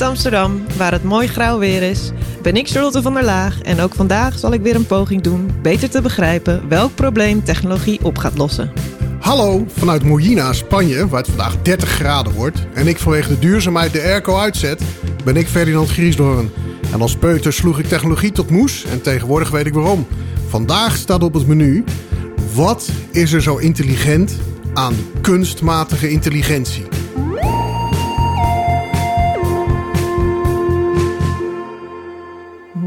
Vanuit Amsterdam, waar het mooi grauw weer is. Ben ik Charlotte van der Laag en ook vandaag zal ik weer een poging doen beter te begrijpen welk probleem technologie op gaat lossen. Hallo vanuit Mojina, Spanje, waar het vandaag 30 graden wordt. En ik vanwege de duurzaamheid de airco uitzet, ben ik Ferdinand Griesdoorn. En als peuter sloeg ik technologie tot moes en tegenwoordig weet ik waarom. Vandaag staat op het menu: wat is er zo intelligent aan kunstmatige intelligentie?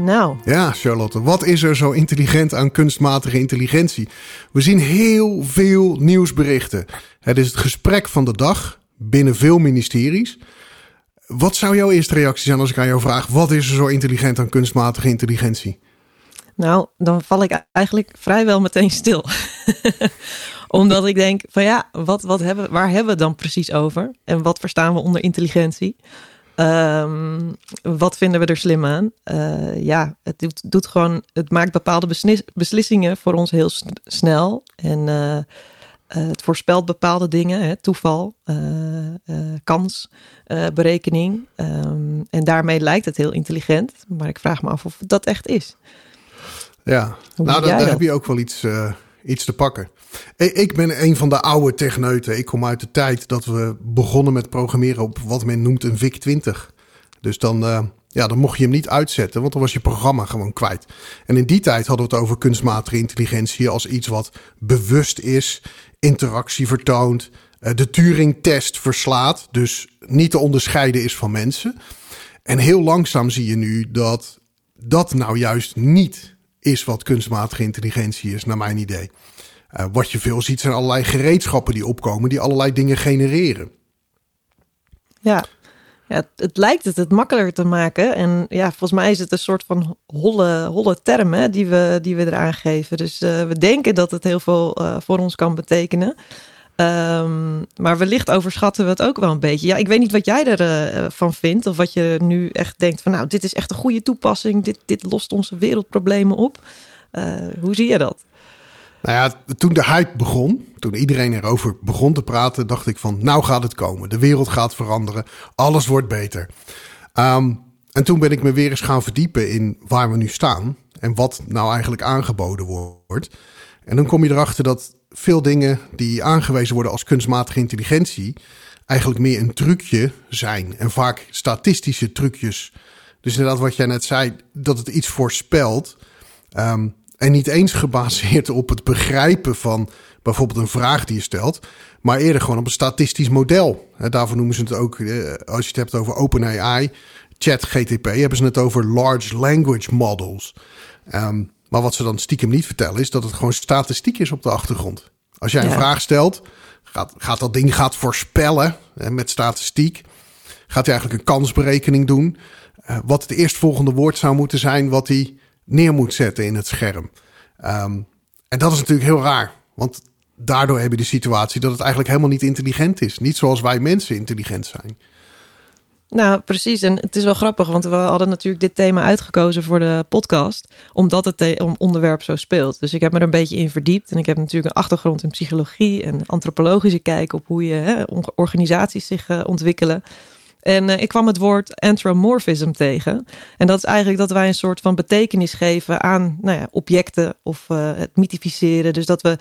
Nou, Ja, Charlotte, wat is er zo intelligent aan kunstmatige intelligentie? We zien heel veel nieuwsberichten. Het is het gesprek van de dag binnen veel ministeries. Wat zou jouw eerste reactie zijn als ik aan jou vraag: wat is er zo intelligent aan kunstmatige intelligentie? nou, dan val ik eigenlijk vrijwel meteen stil. Omdat ik denk van ja, wat, wat hebben, waar hebben we het dan precies over? En wat verstaan we onder intelligentie? Ehm, wat vinden we er slim aan? Eh, ja, het doet, doet gewoon, het maakt bepaalde beslis- beslissingen voor ons heel snel. En eh, eh, het voorspelt bepaalde dingen, hè, toeval, kans, berekening. Ehm, en daarmee lijkt het heel intelligent. Maar ik vraag me af of dat echt is. Ja, Hoe nou, daar, heb je ook wel iets, iets te pakken. Ik, ben een van de oude techneuten. Ik kom uit de tijd dat we begonnen met programmeren op wat men noemt een VIC-20. Dus dan, eh, ja, dan mocht je hem niet uitzetten, want dan was je programma gewoon kwijt. En in die tijd hadden we het over kunstmatige intelligentie als iets wat bewust is, interactie vertoont, eh, de Turing-test verslaat, dus niet te onderscheiden is van mensen. En heel langzaam zie je nu dat dat nou juist niet is wat kunstmatige intelligentie is, naar mijn idee. Eh, wat je veel ziet zijn allerlei gereedschappen die opkomen, die allerlei dingen genereren. Ja, ja het, lijkt het het makkelijker te maken. En ja, volgens mij is het een soort van holle, holle term hè, die, we, die we eraan geven. Dus eh, we denken dat het heel veel eh, voor ons kan betekenen. Ehm, maar wellicht overschatten we het ook wel een beetje. Ja, ik weet niet wat jij ervan van vindt. Of wat je nu echt denkt van nou, dit is echt een goede toepassing. Dit, dit lost onze wereldproblemen op. Hoe zie je dat? Nou ja, toen de hype begon, toen iedereen erover begon te praten, dacht ik van, nou gaat het komen. De wereld gaat veranderen, alles wordt beter. Ehm, en toen ben ik me weer eens gaan verdiepen in waar we nu staan en wat nou eigenlijk aangeboden wordt. En dan kom je erachter dat veel dingen die aangewezen worden als kunstmatige intelligentie eigenlijk meer een trucje zijn en vaak statistische trucjes. Dus inderdaad, wat jij net zei, dat het iets voorspelt. Ehm, en niet eens gebaseerd op het begrijpen van bijvoorbeeld een vraag die je stelt, maar eerder gewoon op een statistisch model. Daarvoor noemen ze het ook, eh, als je het hebt over OpenAI, ChatGTP, hebben ze het over large language models. Ehm, maar wat ze dan stiekem niet vertellen is dat het gewoon statistiek is op de achtergrond. Als jij een Ja. vraag stelt, gaat, gaat dat ding gaat voorspellen hè, met statistiek. Gaat hij eigenlijk een kansberekening doen. eh, wat het eerstvolgende woord zou moeten zijn wat hij neer moet zetten in het scherm. Ehm, en dat is natuurlijk heel raar. Want daardoor heb je de situatie dat het eigenlijk helemaal niet intelligent is. Niet zoals wij mensen intelligent zijn. Nou, precies. En het is wel grappig, want we hadden natuurlijk dit thema uitgekozen voor de podcast, omdat het om- onderwerp zo speelt. Dus ik heb me er een beetje in verdiept. En ik heb natuurlijk een achtergrond in psychologie en antropologische kijk op hoe je hè, organisaties zich eh, ontwikkelen. En eh, ik kwam het woord anthropomorphism tegen. En dat is eigenlijk dat wij een soort van betekenis geven aan nou ja, objecten of eh, het mythificeren. Dus dat we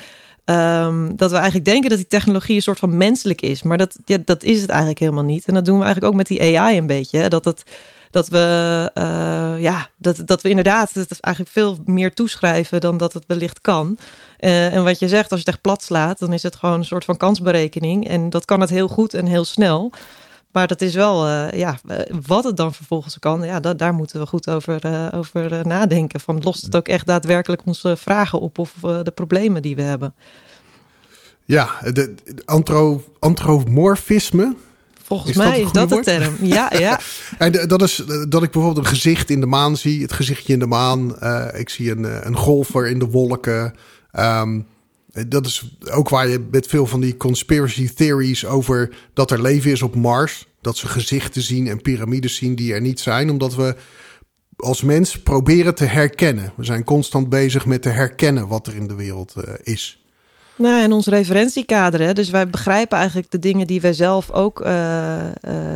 Ehm, dat we eigenlijk denken dat die technologie een soort van menselijk is. Maar dat, dat is het eigenlijk helemaal niet. En dat doen we eigenlijk ook met die AI een beetje. Hè? Dat, het, dat, we, eh, ja, dat, dat we inderdaad het eigenlijk veel meer toeschrijven dan dat het wellicht kan. En wat je zegt, als je het echt plat slaat, dan is het gewoon een soort van kansberekening. En dat kan het heel goed en heel snel. Maar dat is wel, eh, ja, eh, wat het dan vervolgens kan, ja, da- daar moeten we goed over, eh, over nadenken. Van lost het ook echt daadwerkelijk onze vragen op of de problemen die we hebben? Ja, de, antro, antropomorfisme. Volgens Is mij is dat de term. Ja, ja. En dat is dat ik bijvoorbeeld een gezicht in de maan zie. Het gezichtje in de maan. Ik zie een, een golfer in de wolken. Ehm, dat is ook waar je met veel van die conspiracy theories over dat er leven is op Mars. Dat ze gezichten zien en piramides zien die er niet zijn. Omdat we als mens proberen te herkennen. We zijn constant bezig met te herkennen wat er in de wereld eh, is. Nou, en ons referentiekader. Hè? Dus wij begrijpen eigenlijk de dingen die wij zelf ook uh, uh,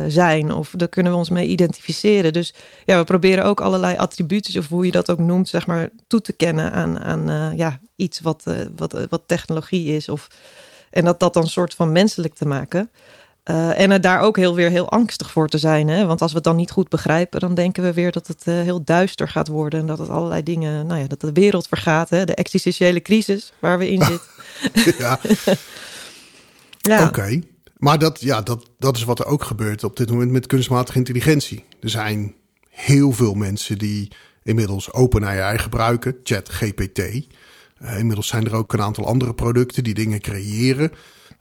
zijn. Of daar kunnen we ons mee identificeren. Dus ja, we proberen ook allerlei attributen, of hoe je dat ook noemt, zeg maar, toe te kennen aan, aan uh, ja, iets wat, wat, wat technologie is. Of, en dat dat dan soort van menselijk te maken. Uh, en er daar ook heel weer heel angstig voor te zijn. Hè? Want als we het dan niet goed begrijpen, dan denken we weer dat het uh, heel duister gaat worden. En dat het allerlei dingen, nou ja, dat de wereld vergaat. Hè? De existentiële crisis waar we in zitten. ja. ja. Oké. Maar dat, ja, dat, dat is wat er ook gebeurt op dit moment met kunstmatige intelligentie. Er zijn heel veel mensen die inmiddels OpenAI gebruiken, ChatGPT. Uh, inmiddels zijn er ook een aantal andere producten die dingen creëren.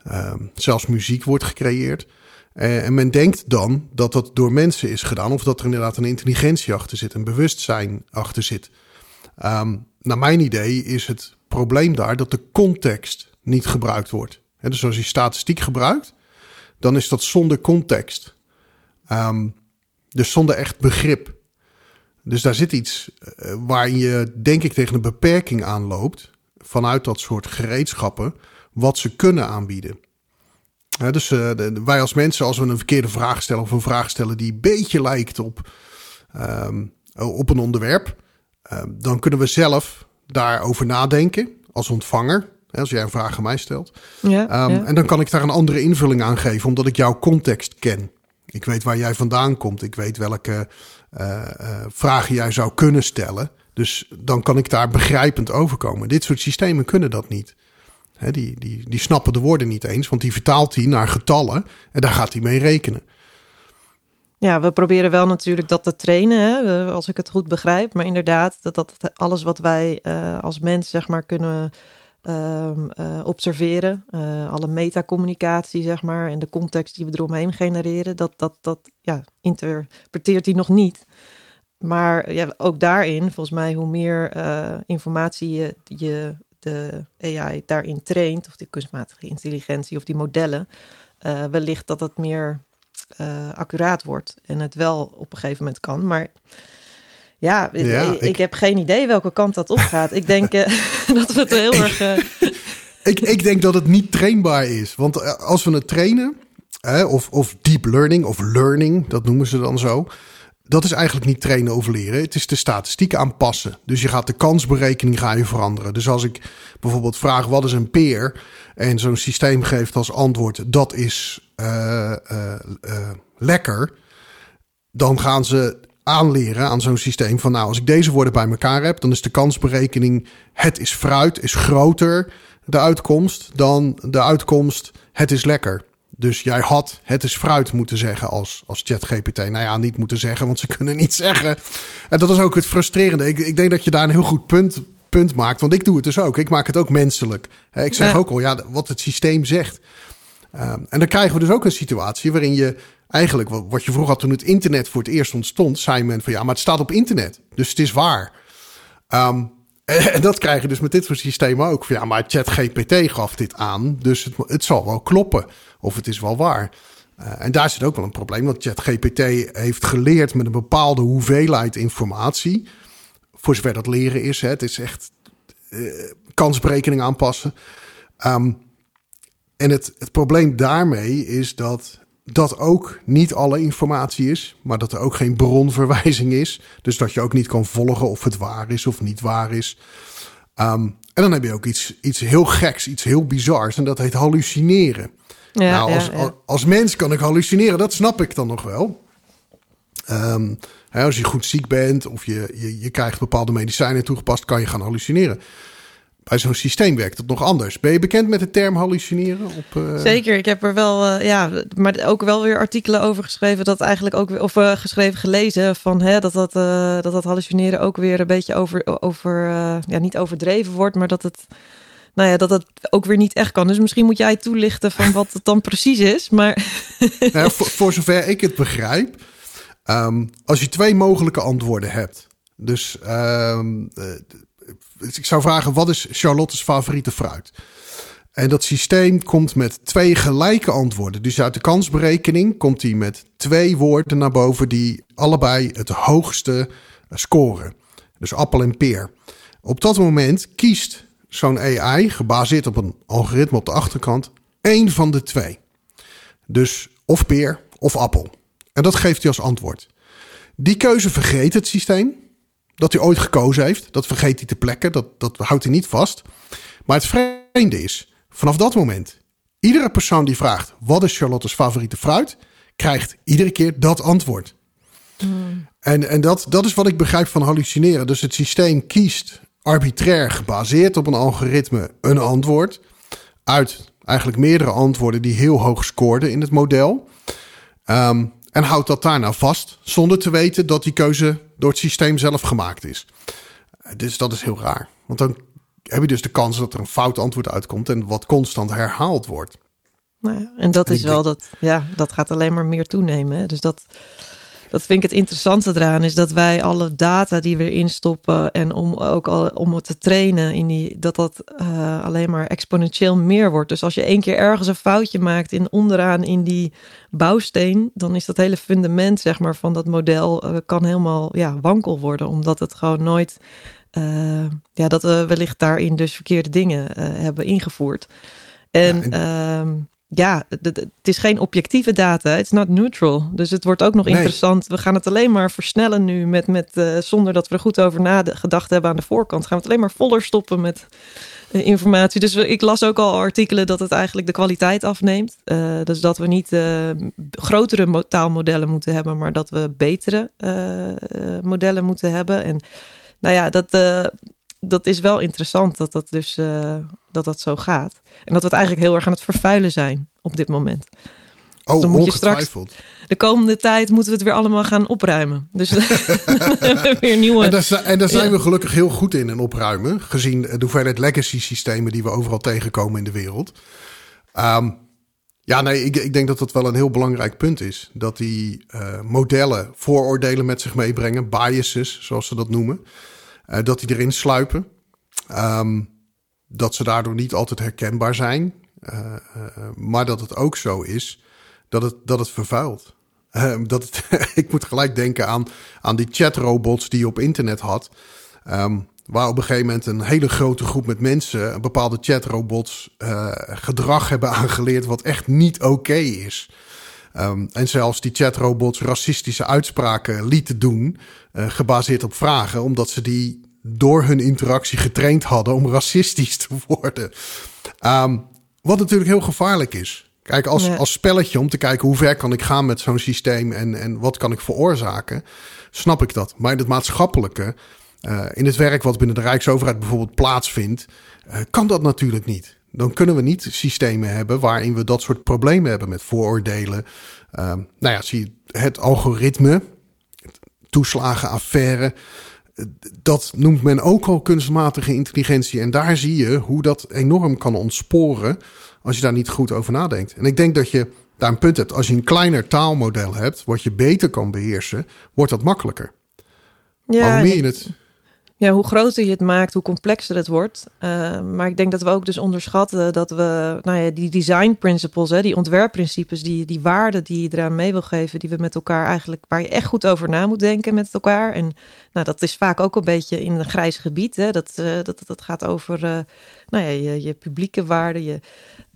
Uh, zelfs muziek wordt gecreëerd. Uh, en men denkt dan dat dat door mensen is gedaan, of dat er inderdaad een intelligentie achter zit, een bewustzijn achter zit. Um, naar mijn idee is het probleem daar dat de context niet gebruikt wordt. Dus als je statistiek gebruikt, dan is dat zonder context. Um, dus zonder echt begrip. Dus daar zit iets uh, waarin je, denk ik, tegen een beperking aanloopt. Vanuit dat soort gereedschappen wat ze kunnen aanbieden. dus uh, de, wij als mensen, als we een verkeerde vraag stellen of een vraag stellen die een beetje lijkt op, um, op een onderwerp, um, dan kunnen we zelf daarover nadenken als ontvanger. Als jij een vraag aan mij stelt. Ja, um, ja. En dan kan ik daar een andere invulling aan geven, omdat ik jouw context ken. Ik weet waar jij vandaan komt. Ik weet welke uh, uh, vragen jij zou kunnen stellen. Dus dan kan ik daar begrijpend overkomen. Dit soort systemen kunnen dat niet die, die, die snappen de woorden niet eens, want die vertaalt hij naar getallen en daar gaat hij mee rekenen. Ja, we proberen wel natuurlijk dat te trainen, hè, als ik het goed begrijp. Maar inderdaad, dat, dat alles wat wij uh, als mens zeg maar kunnen uh, uh, observeren, uh, alle metacommunicatie zeg maar en de context die we eromheen genereren, dat, dat, dat ja, interpreteert hij nog niet. Maar ja, ook daarin, volgens mij, hoe meer informatie je, je de AI daarin traint, of die kunstmatige intelligentie of die modellen, uh, wellicht dat het meer uh, accuraat wordt en het wel op een gegeven moment kan. Maar ja, ja ik, ik, heb geen idee welke kant dat opgaat. ik denk uh, dat we het heel erg. ik, ik denk dat het niet trainbaar is. Want als we het trainen, of, of deep learning of learning, dat noemen ze dan zo dat is eigenlijk niet trainen of leren. Het is de statistiek aanpassen. Dus je gaat de kansberekening ga je veranderen. Dus als ik bijvoorbeeld vraag wat is een peer en zo'n systeem geeft als antwoord dat is uh, uh, uh, lekker, dan gaan ze aanleren aan zo'n systeem van nou als ik deze woorden bij elkaar heb, dan is de kansberekening het is fruit is groter de uitkomst dan de uitkomst het is lekker. Dus jij had het is fruit moeten zeggen als, als ChatGPT. Nou ja, niet moeten zeggen, want ze kunnen niet zeggen. En dat is ook het frustrerende. Ik, ik denk dat je daar een heel goed punt, punt maakt. Want ik doe het dus ook. Ik maak het ook menselijk. Ik zeg ook al, ja, wat het systeem zegt. Um, en dan krijgen we dus ook een situatie waarin je eigenlijk, wat, wat je vroeger had toen het internet voor het eerst ontstond, zei men van ja, maar het staat op internet. Dus het is waar. Um, en dat krijg je dus met dit soort systemen ook. Ja, maar ChatGPT gaf dit aan, dus het, het zal wel kloppen. Of het is wel waar. Uh, en daar zit ook wel een probleem, want ChatGPT heeft geleerd met een bepaalde hoeveelheid informatie. Voor zover dat leren is, hè. het is echt uh, kansberekening aanpassen. Um, en het, het probleem daarmee is dat dat ook niet alle informatie is, maar dat er ook geen bronverwijzing is. Dus dat je ook niet kan volgen of het waar is of niet waar is. Um, en dan heb je ook iets, iets heel geks, iets heel bizars, en dat heet hallucineren. Ja, nou, als, ja, ja. als mens kan ik hallucineren, dat snap ik dan nog wel. Um, hè, als je goed ziek bent of je, je, je krijgt bepaalde medicijnen toegepast, kan je gaan hallucineren bij zo'n systeem werkt het nog anders. Ben je bekend met de term hallucineren? Op, uh... Zeker, ik heb er wel, uh, ja, maar ook wel weer artikelen over geschreven. Dat eigenlijk ook weer, of uh, geschreven, gelezen van hè, dat, dat, dat dat hallucineren ook weer een beetje over, over ja, niet overdreven wordt, maar dat het, nou ja, dat het ook weer niet echt kan. Dus misschien moet jij toelichten van wat het dan precies is. Maar nou, voor, zover ik het begrijp, um, als je twee mogelijke antwoorden hebt. Dus um, ik zou vragen, wat is Charlotte's favoriete fruit? En dat systeem komt met twee gelijke antwoorden. Dus uit de kansberekening komt hij met twee woorden naar boven die allebei het hoogste scoren. Dus appel en peer. Op dat moment kiest zo'n AI, gebaseerd op een algoritme op de achterkant, één van de twee. Dus of peer of appel. En dat geeft hij als antwoord. Die keuze vergeet het systeem. Dat hij ooit gekozen heeft. Dat vergeet hij te plekken. Dat, dat houdt hij niet vast. Maar het vreemde is, vanaf dat moment, iedere persoon die vraagt: wat is Charlotte's favoriete fruit? krijgt iedere keer dat antwoord. Hmm. En, en dat, dat is wat ik begrijp van hallucineren. Dus het systeem kiest arbitrair gebaseerd op een algoritme een antwoord uit eigenlijk meerdere antwoorden die heel hoog scoorden in het model. Ehm, en houdt dat daarna vast, zonder te weten dat die keuze door het systeem zelf gemaakt is. Dus dat is heel raar. Want dan heb je dus de kans dat er een fout antwoord uitkomt en wat constant herhaald wordt. Nou ja, en dat is wel dat, ja, dat gaat alleen maar meer toenemen. Dus dat, dat vind ik het interessante eraan, is dat wij alle data die we instoppen en om ook al om het te trainen, in die, dat dat uh, alleen maar exponentieel meer wordt. Dus als je één keer ergens een foutje maakt in onderaan in die bouwsteen, dan is dat hele fundament zeg maar, van dat model uh, kan helemaal ja, wankel worden, omdat het gewoon nooit, uh, ja, dat we wellicht daarin dus verkeerde dingen hebben ingevoerd. En, ja, en ja, het is geen objectieve data. Het is not neutral. Dus het wordt ook nog interessant. We gaan het alleen maar versnellen nu met, met uh, zonder dat we er goed over nagedacht hebben aan de voorkant. Gaan we het alleen maar voller stoppen met uh, informatie. Dus we, ik las ook al artikelen dat het eigenlijk de kwaliteit afneemt. Uh, dus dat we niet grotere taalmodellen moeten hebben, maar dat we betere modellen moeten hebben. En nou ja, dat dat is wel interessant dat dat dus uh, dat dat zo gaat. En dat we het eigenlijk heel erg aan het vervuilen zijn op dit moment. Oh, dan moet je straks de komende tijd moeten we het weer allemaal gaan opruimen. Dus weer nieuwe. En daar, en daar zijn we gelukkig heel goed in in opruimen, gezien de hoeveelheid legacy systemen die we overal tegenkomen in de wereld. Um, ja, nee, ik, ik, denk dat dat wel een heel belangrijk punt is. Dat die uh, modellen vooroordelen met zich meebrengen, biases, zoals ze dat noemen. Uh, dat die erin sluipen. Um, dat ze daardoor niet altijd herkenbaar zijn. Uh, uh, maar dat het ook zo is dat het, dat het vervuilt. dat het, ik moet gelijk denken aan, aan die chatrobots die je op internet had. Um, waar op een gegeven moment een hele grote groep met mensen bepaalde chatrobots gedrag hebben aangeleerd wat echt niet oké is. Um, en zelfs die chatrobots racistische uitspraken lieten doen, uh, gebaseerd op vragen, omdat ze die door hun interactie getraind hadden om racistisch te worden. Um, wat natuurlijk heel gevaarlijk is. Kijk, als, als spelletje om te kijken hoe ver kan ik gaan met zo'n systeem en, en wat kan ik veroorzaken, snap ik dat. Maar in het maatschappelijke, uh, in het werk wat binnen de Rijksoverheid bijvoorbeeld plaatsvindt, uh, kan dat natuurlijk niet dan kunnen we niet systemen hebben waarin we dat soort problemen hebben met vooroordelen. Um, nou ja, zie het algoritme, toeslagenaffaire. Dat noemt men ook al kunstmatige intelligentie. En daar zie je hoe dat enorm kan ontsporen als je daar niet goed over nadenkt. En ik denk dat je daar een punt hebt. Als je een kleiner taalmodel hebt, wat je beter kan beheersen, wordt dat makkelijker. Ja, maar hoe meer je het ja, hoe groter je het maakt, hoe complexer het wordt. Uh, maar ik denk dat we ook dus onderschatten dat we, nou ja, die design principles, hè, die ontwerpprincipes, die, die waarden die je eraan mee wil geven, die we met elkaar eigenlijk, waar je echt goed over na moet denken met elkaar. En nou, dat is vaak ook een beetje in een grijs gebied. Hè. Dat, uh, dat, dat gaat over uh, nou ja, je, je publieke waarden, je.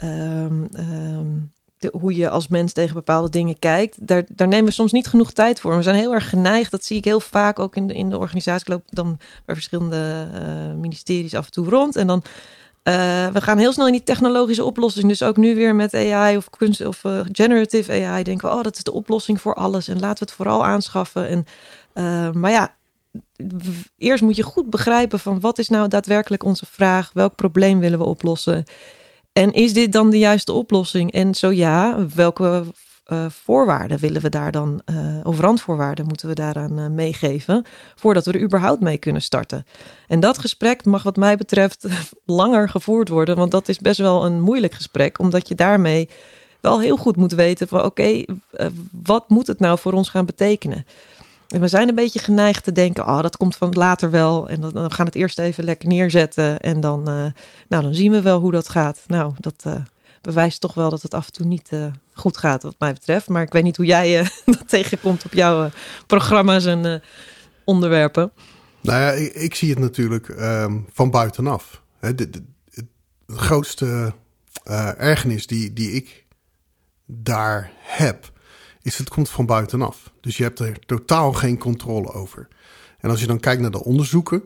Um, um, hoe je als mens tegen bepaalde dingen kijkt, daar, daar nemen we soms niet genoeg tijd voor. We zijn heel erg geneigd, dat zie ik heel vaak ook in de, in de organisatie. Ik loop dan bij verschillende uh, ministeries af en toe rond. En dan uh, we gaan heel snel in die technologische oplossing. Dus ook nu weer met AI of kunst of uh, generative AI denken we, oh, dat is de oplossing voor alles. En laten we het vooral aanschaffen. En, maar ja, eerst moet je goed begrijpen van wat is nou daadwerkelijk onze vraag? Welk probleem willen we oplossen? En is dit dan de juiste oplossing? En zo ja, welke uh, voorwaarden willen we daar dan, uh, of randvoorwaarden moeten we daaraan uh, meegeven, voordat we er überhaupt mee kunnen starten? En dat gesprek mag wat mij betreft langer gevoerd worden, want dat is best wel een moeilijk gesprek, omdat je daarmee wel heel goed moet weten van oké, wat moet het nou voor ons gaan betekenen? En we zijn een beetje geneigd te denken, oh, dat komt van later wel. En dan, dan gaan het eerst even lekker neerzetten. En dan, uh, nou, dan zien we wel hoe dat gaat. Nou, dat uh, bewijst toch wel dat het af en toe niet uh, goed gaat, wat mij betreft. Maar ik weet niet hoe jij dat tegenkomt op jouw programma's en onderwerpen. Nou ja, ik, zie het natuurlijk um, van buitenaf. de, grootste ergernis die, die ik daar heb, is het komt van buitenaf. Dus je hebt er totaal geen controle over. En als je dan kijkt naar de onderzoeken,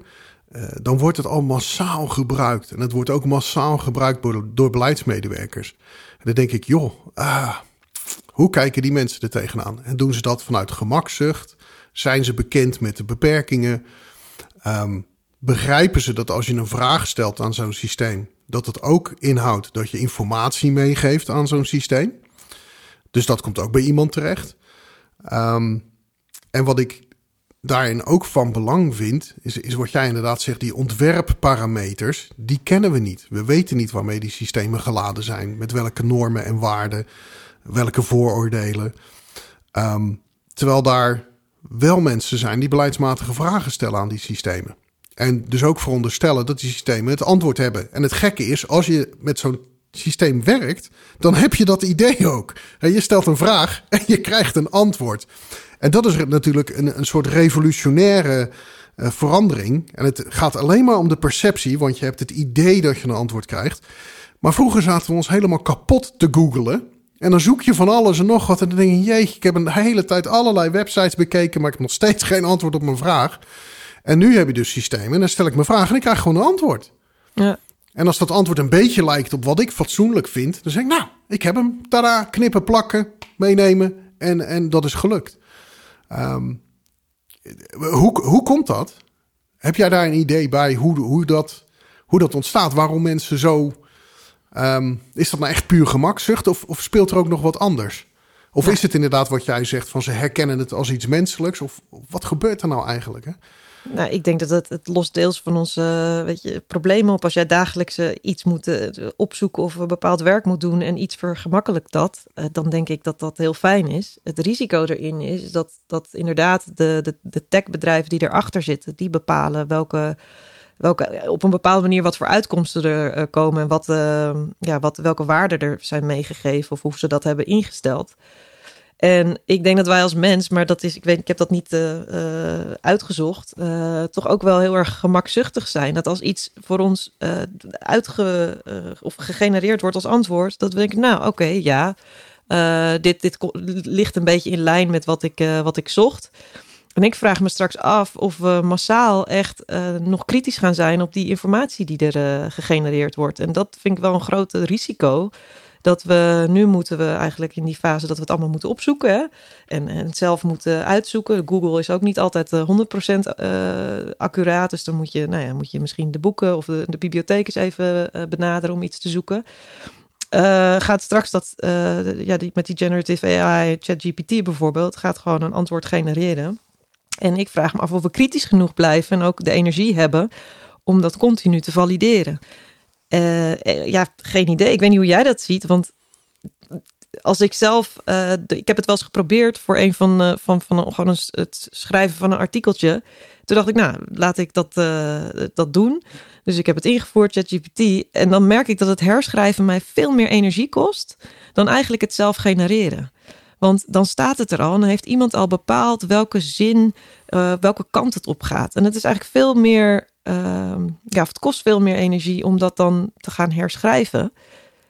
uh, dan wordt het al massaal gebruikt. En het wordt ook massaal gebruikt door, door beleidsmedewerkers. En dan denk ik, joh, ah, hoe kijken die mensen er tegenaan? En doen ze dat vanuit gemakzucht? Zijn ze bekend met de beperkingen? Um, begrijpen ze dat als je een vraag stelt aan zo'n systeem, dat het ook inhoudt dat je informatie meegeeft aan zo'n systeem? Dus dat komt ook bij iemand terecht. Um, en wat ik daarin ook van belang vind, is, is wat jij inderdaad zegt, die ontwerpparameters, die kennen we niet. We weten niet waarmee die systemen geladen zijn, met welke normen en waarden, welke vooroordelen. Um, terwijl daar wel mensen zijn die beleidsmatige vragen stellen aan die systemen. En dus ook veronderstellen dat die systemen het antwoord hebben. En het gekke is, als je met zo'n systeem werkt, dan heb je dat idee ook. Je stelt een vraag en je krijgt een antwoord. En dat is natuurlijk een, een soort revolutionaire uh, verandering. En het gaat alleen maar om de perceptie, want je hebt het idee dat je een antwoord krijgt. Maar vroeger zaten we ons helemaal kapot te googlen. En dan zoek je van alles en nog wat. En dan denk je, jeetje, ik heb een hele tijd allerlei websites bekeken, maar ik heb nog steeds geen antwoord op mijn vraag. En nu heb je dus systemen. En dan stel ik mijn vraag en ik krijg gewoon een antwoord. Ja. En als dat antwoord een beetje lijkt op wat ik fatsoenlijk vind, dan zeg ik, nou, ik heb hem. Tada, knippen, plakken, meenemen. En, en dat is gelukt. Um, hoe, hoe komt dat? Heb jij daar een idee bij hoe, hoe, dat, hoe dat ontstaat? Waarom mensen zo. Um, is dat nou echt puur gemakzucht of, of speelt er ook nog wat anders? Of is het inderdaad wat jij zegt van ze herkennen het als iets menselijks? Of wat gebeurt er nou eigenlijk? Hè? Nou, ik denk dat het, het lost deels van onze weet je, problemen op. Als jij dagelijks uh, iets moet uh, opzoeken of een bepaald werk moet doen en iets vergemakkelijkt dat, dan denk ik dat dat heel fijn is. Het risico erin is dat, dat inderdaad de, de, de techbedrijven die erachter zitten, die bepalen welke, welke, op een bepaalde manier wat voor uitkomsten er komen en wat, ja, wat, welke waarden er zijn meegegeven of hoe ze dat hebben ingesteld. En ik denk dat wij als mens, maar dat is, ik weet, ik heb dat niet uh, uh, uitgezocht, uh, toch ook wel heel erg gemakzuchtig zijn. Dat als iets voor ons uitge of gegenereerd wordt als antwoord, dat we denken, nou oké, ja, dit, dit ligt een beetje in lijn met wat ik, wat ik zocht. En ik vraag me straks af of we massaal echt nog kritisch gaan zijn op die informatie die er gegenereerd wordt. En dat vind ik wel een groot risico dat we nu moeten we eigenlijk in die fase dat we het allemaal moeten opzoeken? En, het zelf moeten uitzoeken. Google is ook niet altijd 100% uh, eh, accuraat, dus dan moet je, nou ja, moet je misschien de boeken of de, de bibliotheek eens even uh, benaderen om iets te zoeken. Gaat straks dat, ja, die, met die generative AI, ChatGPT bijvoorbeeld, gaat gewoon een antwoord genereren. En ik vraag me af of we kritisch genoeg blijven en ook de energie hebben om dat continu te valideren. Uh, ja, geen idee. Ik weet niet hoe jij dat ziet. Want als ik zelf, uh, ik heb het wel eens geprobeerd voor een van, van, van gewoon het schrijven van een artikeltje. Toen dacht ik, nou, laat ik dat, dat doen. Dus ik heb het ingevoerd, ChatGPT. En dan merk ik dat het herschrijven mij veel meer energie kost dan eigenlijk het zelf genereren. Want dan staat het er al en dan heeft iemand al bepaald welke zin, welke kant het op gaat. En het is eigenlijk veel meer uh, ja, het kost veel meer energie om dat dan te gaan herschrijven.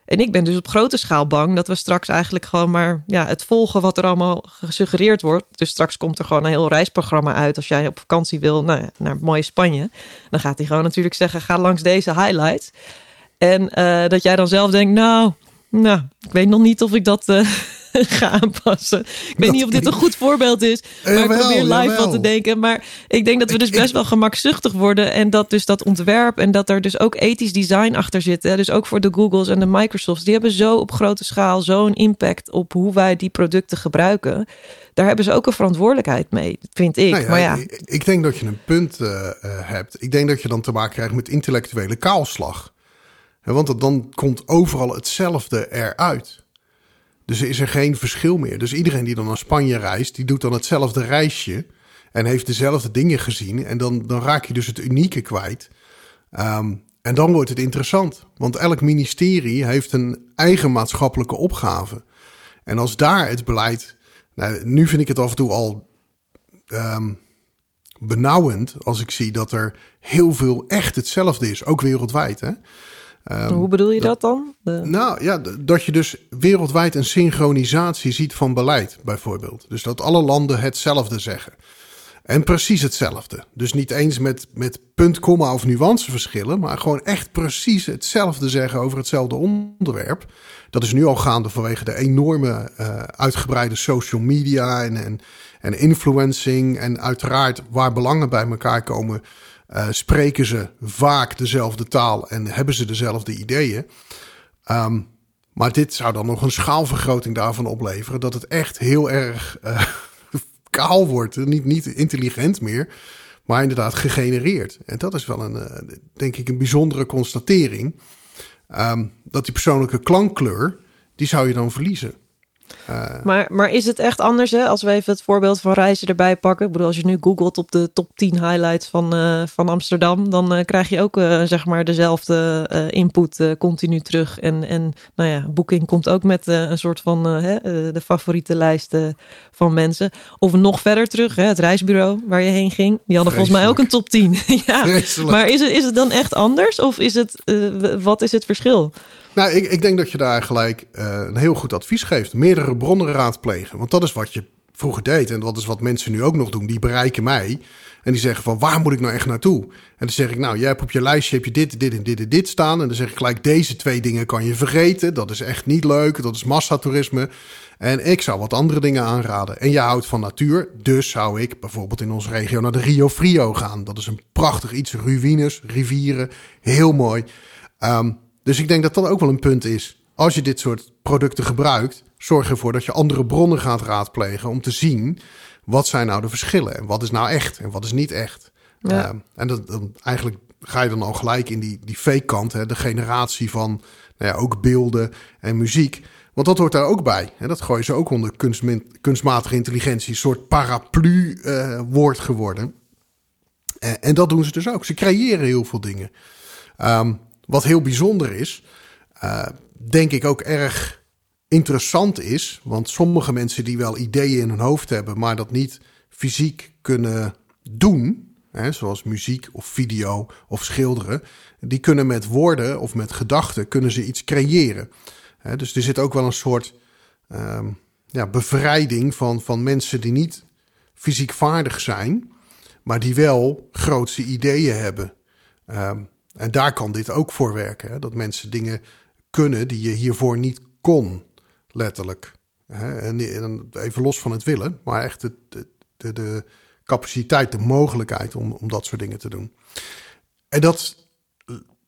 En ik ben dus op grote schaal bang dat we straks eigenlijk gewoon maar ja, het volgen wat er allemaal gesuggereerd wordt. Dus straks komt er gewoon een heel reisprogramma uit. Als jij op vakantie wil nou naar mooie Spanje, dan gaat hij gewoon natuurlijk zeggen: ga langs deze highlights. En uh, dat jij dan zelf denkt: nou, nou, ik weet nog niet of ik dat. Uh, ga aanpassen. Ik weet niet of dit een goed voorbeeld is, maar jawel, ik probeer live wat te denken. Maar ik denk dat we dus best wel gemakzuchtig worden en dat dus dat ontwerp en dat er dus ook ethisch design achter zit. Dus ook voor de Googles en de Microsofts, die hebben zo op grote schaal zo'n impact op hoe wij die producten gebruiken. Daar hebben ze ook een verantwoordelijkheid mee, vind ik. Nou maar ja. Ik, denk dat je een punt uh, hebt. Ik denk dat je dan te maken krijgt met intellectuele kaalslag. Want dan komt overal hetzelfde eruit. Dus is er geen verschil meer. Dus iedereen die dan naar Spanje reist, die doet dan hetzelfde reisje. En heeft dezelfde dingen gezien. En dan, dan raak je dus het unieke kwijt. Um, en dan wordt het interessant. Want elk ministerie heeft een eigen maatschappelijke opgave. En als daar het beleid. Nou, nu vind ik het af en toe al. Um, benauwend als ik zie dat er heel veel echt hetzelfde is, ook wereldwijd. Hè? Um, Hoe bedoel je dat, dan? Nou ja, dat je dus wereldwijd een synchronisatie ziet van beleid, bijvoorbeeld. Dus dat alle landen hetzelfde zeggen. En precies hetzelfde. Dus niet eens met, met punt, komma of nuanceverschillen, maar gewoon echt precies hetzelfde zeggen over hetzelfde onderwerp. Dat is nu al gaande vanwege de enorme uh, uitgebreide social media en, en, en influencing. En uiteraard waar belangen bij elkaar komen, uh, spreken ze vaak dezelfde taal en hebben ze dezelfde ideeën. Um, maar dit zou dan nog een schaalvergroting daarvan opleveren. Dat het echt heel erg uh, kaal wordt. Niet, niet intelligent meer, maar inderdaad gegenereerd. En dat is wel een, uh, denk ik, een bijzondere constatering. Um, dat die persoonlijke klankkleur, die zou je dan verliezen. Uh, maar, maar is het echt anders hè? als we even het voorbeeld van reizen erbij pakken? Ik bedoel, als je nu googelt op de top 10 highlights van, uh, van Amsterdam, dan uh, krijg je ook zeg maar dezelfde input continu terug. En, en nou ja, Booking komt ook met een soort van de favoriete lijsten van mensen. Of nog verder terug, hè, het reisbureau waar je heen ging. Die hadden volgens mij ook een top 10. ja. Maar is het, is het dan echt anders? Of is het, wat is het verschil? Nou, ik, ik denk dat je daar gelijk uh, een heel goed advies geeft. Meerdere bronnen raadplegen. Want dat is wat je vroeger deed. En dat is wat mensen nu ook nog doen. Die bereiken mij. En die zeggen van, waar moet ik nou echt naartoe? En dan zeg ik, nou, jij hebt op je lijstje heb je dit, dit en dit en dit staan. En dan zeg ik gelijk, deze twee dingen kan je vergeten. Dat is echt niet leuk. Dat is massatoerisme. En ik zou wat andere dingen aanraden. En je houdt van natuur. Dus zou ik bijvoorbeeld in onze regio naar de Rio Frio gaan. Dat is een prachtig iets. Ruïnes, rivieren. Heel mooi. Um, dus ik denk dat dat ook wel een punt is. Als je dit soort producten gebruikt, zorg ervoor dat je andere bronnen gaat raadplegen om te zien wat zijn nou de verschillen en wat is nou echt en wat is niet echt. Ja. Uh, en dat, dan, eigenlijk ga je dan al gelijk in die, die fake kant, hè, de generatie van nou ja, ook beelden en muziek. Want dat hoort daar ook bij. Hè? Dat gooien ze ook onder kunstmatige intelligentie, een soort paraplu-woord uh, geworden. Uh, en dat doen ze dus ook. Ze creëren heel veel dingen. Um, wat heel bijzonder is, uh, denk ik ook erg interessant is. Want sommige mensen die wel ideeën in hun hoofd hebben, maar dat niet fysiek kunnen doen. Hè, zoals muziek of video of schilderen. Die kunnen met woorden of met gedachten kunnen ze iets creëren. Hè, dus er zit ook wel een soort uh, ja, bevrijding van, van mensen die niet fysiek vaardig zijn, maar die wel grootse ideeën hebben. Um, en daar kan dit ook voor werken. Hè? Dat mensen dingen kunnen die je hiervoor niet kon, letterlijk. En even los van het willen, maar echt de, de, de capaciteit, de mogelijkheid om, om dat soort dingen te doen. En dat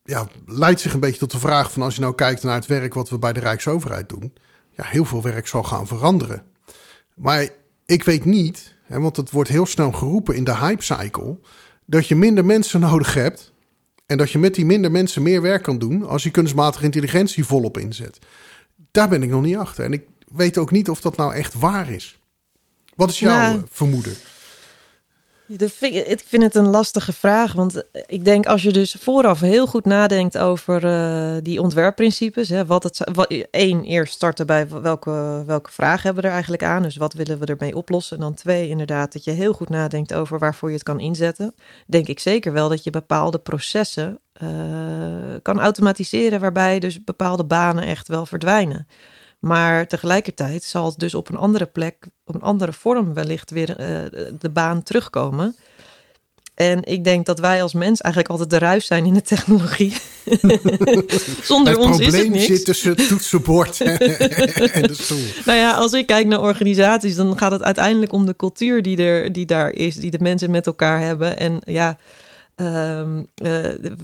ja, leidt zich een beetje tot de vraag van als je nou kijkt naar het werk wat we bij de Rijksoverheid doen. Ja, heel veel werk zal gaan veranderen. Maar ik weet niet, hè, want het wordt heel snel geroepen in de hype cycle, dat je minder mensen nodig hebt en dat je met die minder mensen meer werk kan doen als je kunstmatige intelligentie volop inzet. Daar ben ik nog niet achter. En ik weet ook niet of dat nou echt waar is. Wat is jouw nou, vermoeden? Ik vind het een lastige vraag, want ik denk als je dus vooraf heel goed nadenkt over uh, die ontwerpprincipes, hè, wat het één eerst starten bij welke, welke vragen hebben we er eigenlijk aan, dus wat willen we ermee oplossen, en dan twee inderdaad dat je heel goed nadenkt over waarvoor je het kan inzetten, denk ik zeker wel dat je bepaalde processen uh, kan automatiseren waarbij dus bepaalde banen echt wel verdwijnen. Maar tegelijkertijd zal het dus op een andere plek, op een andere vorm wellicht weer uh, de baan terugkomen. En ik denk dat wij als mens eigenlijk altijd de ruis zijn in de technologie. Zonder het ons is het niks. zit tussen het toetsenbord en de stoel. Nou ja, als ik kijk naar organisaties, dan gaat het uiteindelijk om de cultuur die, er, die daar is, die de mensen met elkaar hebben. En ja, Uh,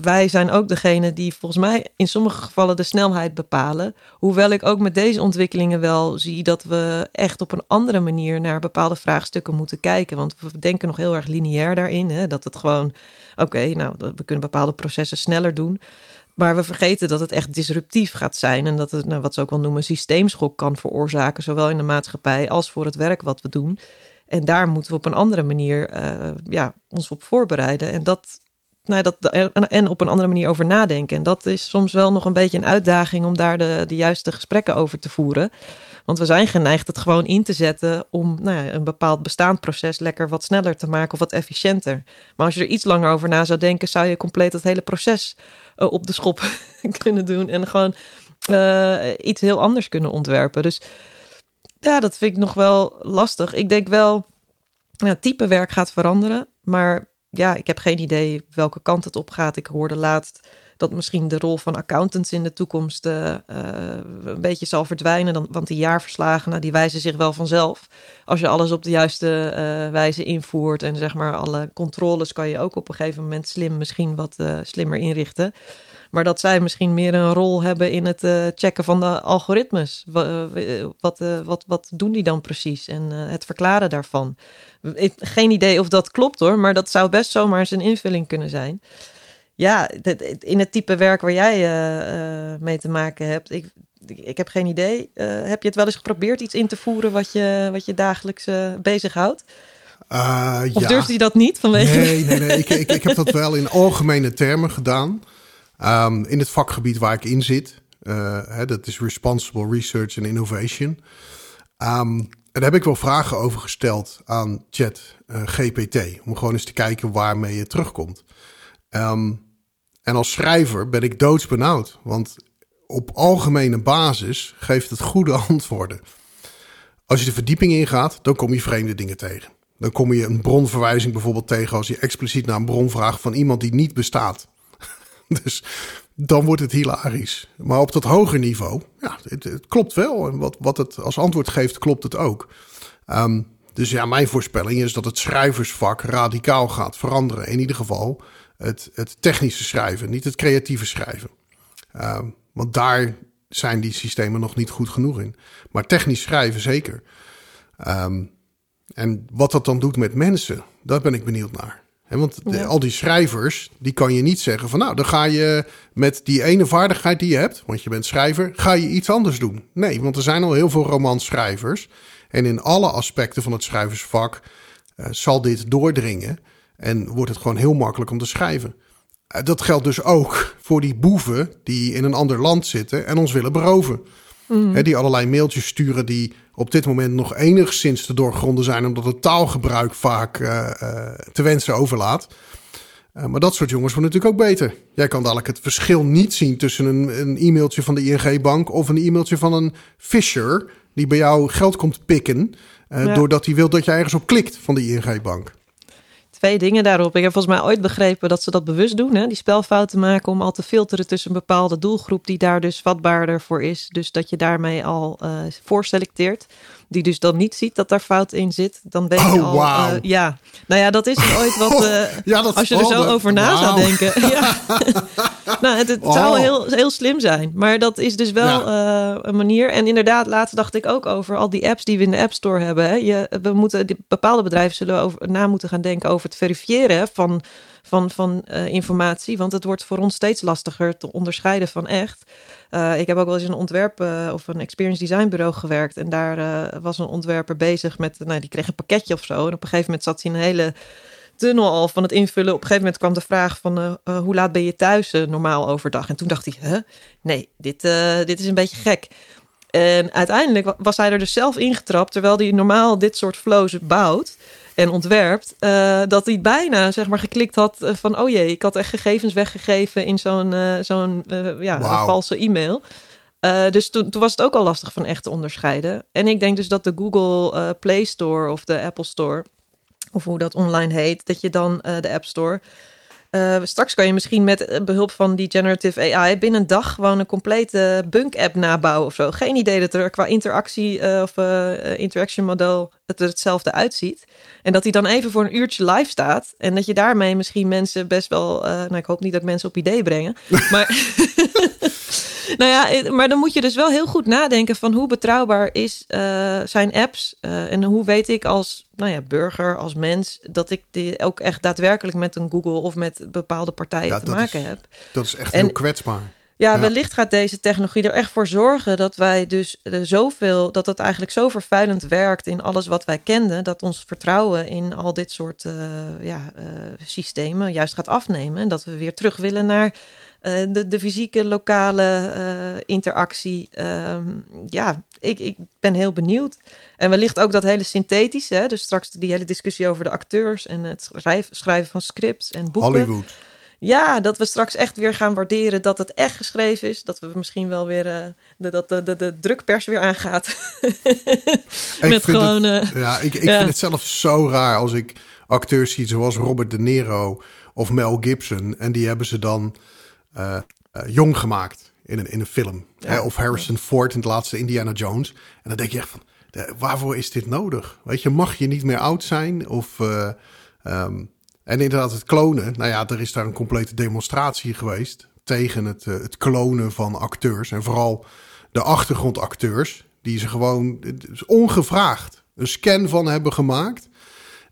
wij zijn ook degene die volgens mij in sommige gevallen de snelheid bepalen. Hoewel ik ook met deze ontwikkelingen wel zie dat we echt op een andere manier naar bepaalde vraagstukken moeten kijken. Want we denken nog heel erg lineair daarin. Hè? Dat het gewoon, oké, nou, we kunnen bepaalde processen sneller doen. Maar we vergeten dat het echt disruptief gaat zijn. En dat het, nou, wat ze ook wel noemen, systeemschok kan veroorzaken. Zowel in de maatschappij als voor het werk wat we doen. En daar moeten we op een andere manier uh, ja, ons op voorbereiden. En dat nou, dat, en op een andere manier over nadenken. En dat is soms wel nog een beetje een uitdaging om daar de, de juiste gesprekken over te voeren. Want we zijn geneigd het gewoon in te zetten om nou ja, een bepaald bestaand proces lekker wat sneller te maken of wat efficiënter. Maar als je er iets langer over na zou denken, zou je compleet het hele proces uh, op de schop kunnen doen en gewoon uh, iets heel anders kunnen ontwerpen. Dus ja, dat vind ik nog wel lastig. Ik denk wel, ja, type werk gaat veranderen, maar ja, ik heb geen idee welke kant het op gaat. Ik hoorde laatst dat misschien de rol van accountants in de toekomst uh, een beetje zal verdwijnen. Dan, want die jaarverslagen, nou, die wijzen zich wel vanzelf. Als je alles op de juiste uh, wijze invoert en zeg maar alle controles kan je ook op een gegeven moment slim misschien wat slimmer inrichten. Maar dat zij misschien meer een rol hebben in het checken van de algoritmes. Wat, wat, wat doen die dan precies? En het verklaren daarvan. Geen idee of dat klopt hoor, maar dat zou best zomaar eens een invulling kunnen zijn. Ja, in het type werk waar jij mee te maken hebt, ik, ik heb geen idee. Uh, heb je het wel eens geprobeerd iets in te voeren wat je, wat je dagelijks bezighoudt? Uh, of ja. durfde je dat niet? Vanwege... Nee, nee, nee. ik, ik, ik heb dat wel in algemene termen gedaan. Um, in het vakgebied waar ik in zit. Hè, dat is Responsible Research and Innovation. Um, en daar heb ik wel vragen over gesteld aan Chat GPT. Om gewoon eens te kijken waarmee je terugkomt. Um, en als schrijver ben ik doodsbenauwd. Want op algemene basis geeft het goede antwoorden. Als je de verdieping ingaat, dan kom je vreemde dingen tegen. Dan kom je een bronverwijzing bijvoorbeeld tegen als je expliciet naar een bron vraagt van iemand die niet bestaat. dus dan wordt het hilarisch. Maar op dat hoger niveau, ja, het, klopt wel. En wat, wat het als antwoord geeft, klopt het ook. Um, dus ja, mijn voorspelling is dat het schrijversvak radicaal gaat veranderen. In ieder geval het, het technische schrijven, niet het creatieve schrijven. Uh, want daar zijn die systemen nog niet goed genoeg in. Maar technisch schrijven zeker. Um, en wat dat dan doet met mensen, daar ben ik benieuwd naar. Want de, ja. al die schrijvers, die kan je niet zeggen van nou, dan ga je met die ene vaardigheid die je hebt, want je bent schrijver, ga je iets anders doen. Nee, want er zijn al heel veel romanschrijvers. En in alle aspecten van het schrijversvak uh, zal dit doordringen. En wordt het gewoon heel makkelijk om te schrijven. Dat geldt dus ook voor die boeven die in een ander land zitten en ons willen beroven. Mm. He, die allerlei mailtjes sturen die op dit moment nog enigszins te doorgronden zijn, omdat het taalgebruik vaak uh, uh, te wensen overlaat. Uh, maar dat soort jongens worden natuurlijk ook beter. Jij kan dadelijk het verschil niet zien tussen een, een e-mailtje van de ING-bank of een e-mailtje van een Fisher die bij jou geld komt pikken, ja. doordat hij wil dat je ergens op klikt van de ING-bank twee dingen daarop. Ik heb volgens mij ooit begrepen dat ze dat bewust doen. Hè? Die spelfouten maken om al te filteren tussen een bepaalde doelgroep die daar dus vatbaarder voor is. Dus dat je daarmee al uh, voorselecteert. Die dus dan niet ziet dat daar fout in zit. Dan ben je oh, al. Wow. Uh, ja, nou ja, dat is ooit wat. Uh, ja, dat als je er zo over na wow. zou denken. ja. nou, het, het oh. zou heel, heel slim zijn. Maar dat is dus wel ja. een manier. En inderdaad, laatst dacht ik ook over al die apps die we in de App Store hebben. Hè. Je, we moeten, die, bepaalde bedrijven zullen over, na moeten gaan denken over het verifiëren van, van, van uh, informatie. Want het wordt voor ons steeds lastiger te onderscheiden van echt. Uh, ik heb ook wel eens een ontwerp uh, of een experience design bureau gewerkt. En daar was een ontwerper bezig met, nou, die kreeg een pakketje of zo. En op een gegeven moment zat hij een hele tunnel al van het invullen. Op een gegeven moment kwam de vraag van hoe laat ben je thuis normaal overdag? En toen dacht hij, huh? nee, dit, dit is een beetje gek. En uiteindelijk was hij er dus zelf ingetrapt, terwijl hij normaal dit soort flows bouwt en ontwerpt, uh, dat hij bijna zeg maar geklikt had van oh jee, ik had echt gegevens weggegeven in zo'n uh, zo'n uh, ja, wow. valse e-mail. dus toen, toen was het ook al lastig van echt te onderscheiden. En ik denk dus dat de Google Play Store of de Apple Store, of hoe dat online heet, dat je dan de App Store uh, straks kan je misschien met behulp van die generative AI binnen een dag gewoon een complete bunk-app nabouwen of zo. Geen idee dat er qua interactie uh, of uh, interaction model het er hetzelfde uitziet. En dat hij dan even voor een uurtje live staat. En dat je daarmee misschien mensen best wel. nou, ik hoop niet dat ik mensen op idee brengen. Maar. nou ja, maar dan moet je dus wel heel goed nadenken van hoe betrouwbaar is uh, zijn apps. Uh, en hoe weet ik als nou ja, burger, als mens, dat ik die ook echt daadwerkelijk met een Google of met bepaalde partijen ja, te maken is, heb. Dat is echt en, heel kwetsbaar. Ja, wellicht gaat deze technologie er echt voor zorgen dat wij dus eh, zoveel, dat het eigenlijk zo vervuilend werkt in alles wat wij kenden, dat ons vertrouwen in al dit soort eh, ja, eh, systemen juist gaat afnemen. En dat we weer terug willen naar eh, de, de fysieke, lokale eh, interactie. Ehm, ja, ik, ik ben heel benieuwd. En wellicht ook dat hele synthetische, hè? dus straks die hele discussie over de acteurs en het schrijf- schrijven van scripts en boeken. Hollywood. Ja, dat we straks echt weer gaan waarderen dat het echt geschreven is. Dat we misschien wel weer eh, de, dat de, de, de drukpers weer aangaat. Ik Met vind gewoon. het- eh, Ja, ik, ik Ja. vind het zelf zo raar als ik acteurs zie zoals Robert De Niro of Mel Gibson. En die hebben ze dan eh, eh, jong gemaakt in een, in een film. Ja. Hè, of Harrison Ford in het laatste Indiana Jones. En dan denk je echt van, waarvoor is dit nodig? Weet je, mag je niet meer oud zijn? Of, eh, ehm, en inderdaad het klonen. Nou ja, er is daar een complete demonstratie geweest tegen het, het klonen van acteurs. En vooral de achtergrondacteurs, die ze gewoon ongevraagd een scan van hebben gemaakt.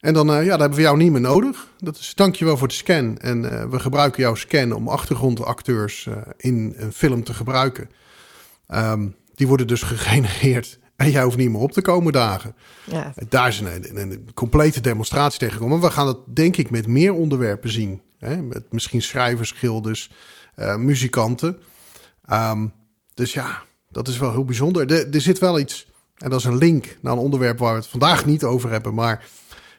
En dan, eh, ja, dat hebben we jou niet meer nodig. Dat is dankjewel voor de scan. En eh, we gebruiken jouw scan om achtergrondacteurs eh, in een film te gebruiken. Ehm, die worden dus gegenereerd en jij hoeft niet meer op te komen dagen. ja, Daar is een, een, een complete demonstratie tegengekomen. We gaan dat denk ik met meer onderwerpen zien. Hè? Met misschien schrijvers, schilders, muzikanten. Ehm, dus ja, dat is wel heel bijzonder. Er, er zit wel iets, en dat is een link naar een onderwerp waar we het vandaag niet over hebben. Maar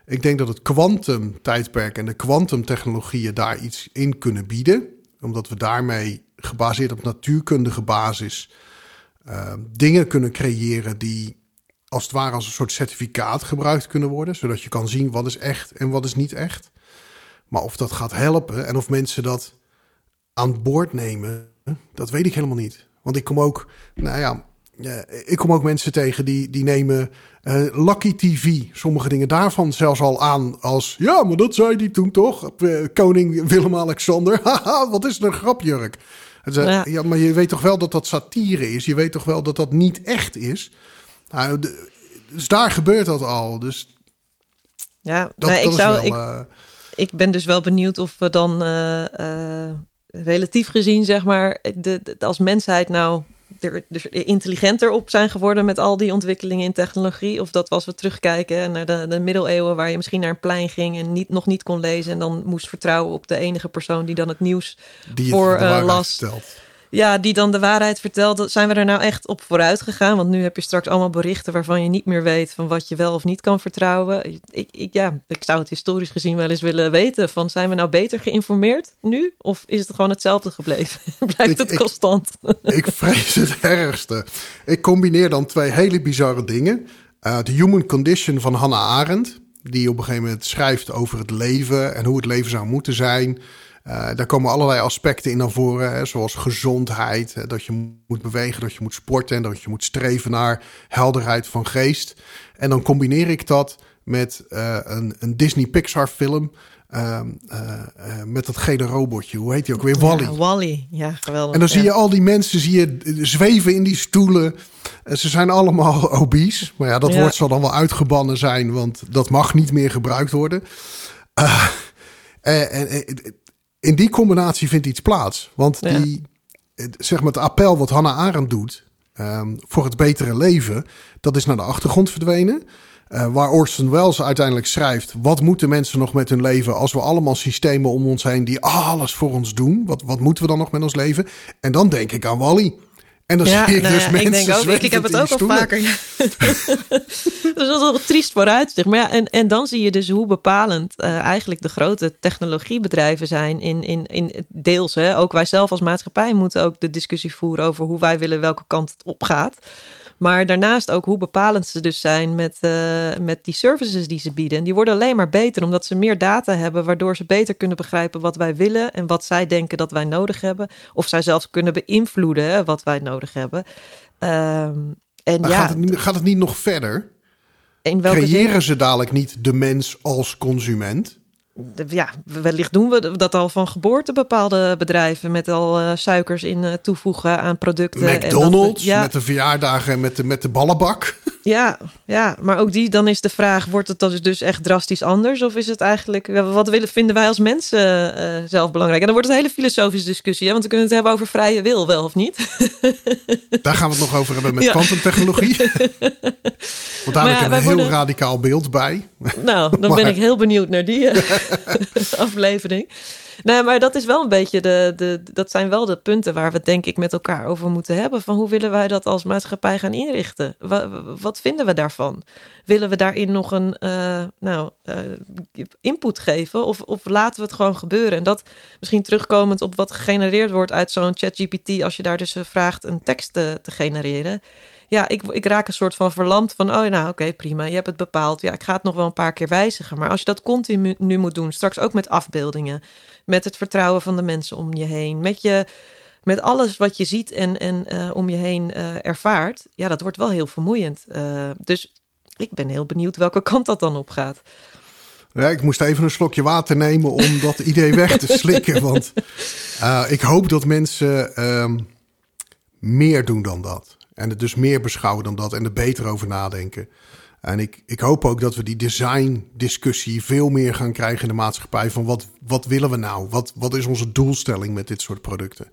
ik denk dat het kwantumtijdperk en de kwantumtechnologieën daar iets in kunnen bieden. Omdat we daarmee gebaseerd op natuurkundige basis eh, dingen kunnen creëren die als het ware als een soort certificaat gebruikt kunnen worden. Zodat je kan zien wat is echt en wat is niet echt. Maar of dat gaat helpen en of mensen dat aan boord nemen, dat weet ik helemaal niet. Want ik kom ook, nou ja, ik kom ook mensen tegen die, die nemen eh, Lucky TV, sommige dingen daarvan zelfs al aan als... Ja, maar dat zei die toen toch? Eh, Koning Willem-Alexander. Haha, wat is een grapjurk. Eh, Ja. ja, maar je weet toch wel dat dat satire is? Je weet toch wel dat dat niet echt is? Nou, de- dus daar gebeurt dat al. Dus ja. dat, Nee, dat ik, zou, wel... ik, ik ben dus wel benieuwd of we dan relatief gezien, zeg maar, de, de- als mensheid nou er, dus intelligenter op zijn geworden met al die ontwikkelingen in technologie. Of dat we als we terugkijken naar de, de middeleeuwen, waar je misschien naar een plein ging en niet, nog niet kon lezen. En dan moest vertrouwen op de enige persoon die dan het nieuws die voor, eh, las. vertelt. Ja, die dan de waarheid vertelt. Zijn we er nou echt op vooruit gegaan? Want nu heb je straks allemaal berichten waarvan je niet meer weet van wat je wel of niet kan vertrouwen. Ik, ik, ja, ik zou het historisch gezien wel eens willen weten. Van zijn we nou beter geïnformeerd nu? Of is het gewoon hetzelfde gebleven? Blijft het ik- constant? Ik vrees het ergste. Ik combineer dan twee hele bizarre dingen. Eh The Human Condition van Hannah Arendt. Die op een gegeven moment schrijft over het leven en hoe het leven zou moeten zijn. Eh, daar komen allerlei aspecten in naar voren, hè, zoals gezondheid, hè, dat je moet bewegen, dat je moet sporten en dat je moet streven naar helderheid van geest. En dan combineer ik dat met eh, een, een Disney Pixar film eh, met dat gele robotje. Hoe heet die ook weer? Wally. Ja, Wally. Ja, geweldig. En dan zie je al die mensen zie je zweven in die stoelen. En ze zijn allemaal obese. Maar ja, dat Ja. woord zal dan wel uitgebannen zijn, want dat mag niet meer gebruikt worden. En, en- en- in die combinatie vindt iets plaats. Want Ja. die, het- zeg maar het appel wat Hannah Arendt doet ehm, voor het betere leven, dat is naar de achtergrond verdwenen. Eh, waar Orson Welles uiteindelijk schrijft: wat moeten mensen nog met hun leven als we allemaal systemen om ons heen die alles voor ons doen? Wat, wat moeten we dan nog met ons leven? En dan denk ik aan Wally. En dan Ja, zie ik nou dus ja, mensen ik denk ook, ik, ik heb het ook al vaker. Ja. dat is wel triest vooruitzicht. Maar ja, en, en dan zie je dus hoe bepalend eh, eigenlijk de grote technologiebedrijven zijn. In, in, in deels, hè, ook wij zelf als maatschappij moeten ook de discussie voeren over hoe wij willen welke kant het op gaat. Maar daarnaast ook hoe bepalend ze dus zijn met, eh, met die services die ze bieden. En die worden alleen maar beter omdat ze meer data hebben, waardoor ze beter kunnen begrijpen wat wij willen en wat zij denken dat wij nodig hebben. Of zij zelfs kunnen beïnvloeden hè, wat wij nodig hebben. Ehm, en Maar ja, gaat, het niet, gaat het niet nog verder? in welke Creëren ze dadelijk niet de mens als consument? Ja, wellicht doen we dat al van geboorte bepaalde bedrijven met al eh, suikers in eh, toevoegen aan producten. en dat McDonald's ja, met de verjaardagen en met de, met de ballenbak. Ja, ja, maar ook die, dan is de vraag: wordt het dus echt drastisch anders? Of is het eigenlijk, wat willen, vinden wij als mensen uh, zelf belangrijk? En dan wordt het een hele filosofische discussie, hè? want we kunnen het hebben over vrije wil, wel of niet? Daar gaan we het nog over hebben met kwantumtechnologie. want daar heb ik een heel radicaal beeld bij. Nou, dan ben ik heel benieuwd naar die aflevering. Nee, maar dat is wel een beetje de, de. Dat zijn wel de punten waar we denk ik met elkaar over moeten hebben. Van hoe willen wij dat als maatschappij gaan inrichten? Wat, vinden we daarvan? Willen we daarin nog een uh, nou, uh, input geven? Of, of laten we het gewoon gebeuren? En dat misschien terugkomend op wat gegenereerd wordt uit zo'n ChatGPT. Als je daar dus vraagt een tekst te, te genereren ja, ik, ik raak een soort van verlamd van, oh nou oké, prima, je hebt het bepaald. Ja, ik ga het nog wel een paar keer wijzigen. Maar als je dat continu nu moet doen, straks ook met afbeeldingen, met het vertrouwen van de mensen om je heen, met, je, met alles wat je ziet en, en uh, om je heen uh, ervaart, ja, dat wordt wel heel vermoeiend. Uh, dus ik ben heel benieuwd welke kant dat dan op gaat. Ja, ik moest even een slokje water nemen om dat idee weg te slikken. Want ik hoop dat mensen ehm, meer doen dan dat. En het dus meer beschouwen dan dat en er beter over nadenken. En ik, ik hoop ook dat we die design-discussie veel meer gaan krijgen in de maatschappij. Van wat, wat willen we nou? Wat, wat is onze doelstelling met dit soort producten?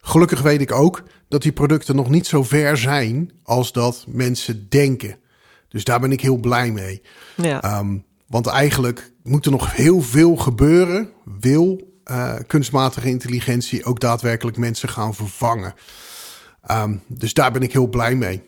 Gelukkig weet ik ook dat die producten nog niet zo ver zijn als dat mensen denken. Dus daar ben ik heel blij mee. Ja. Um, want eigenlijk moet er nog heel veel gebeuren. Wil uh, kunstmatige intelligentie ook daadwerkelijk mensen gaan vervangen? Um, dus daar ben ik heel blij mee.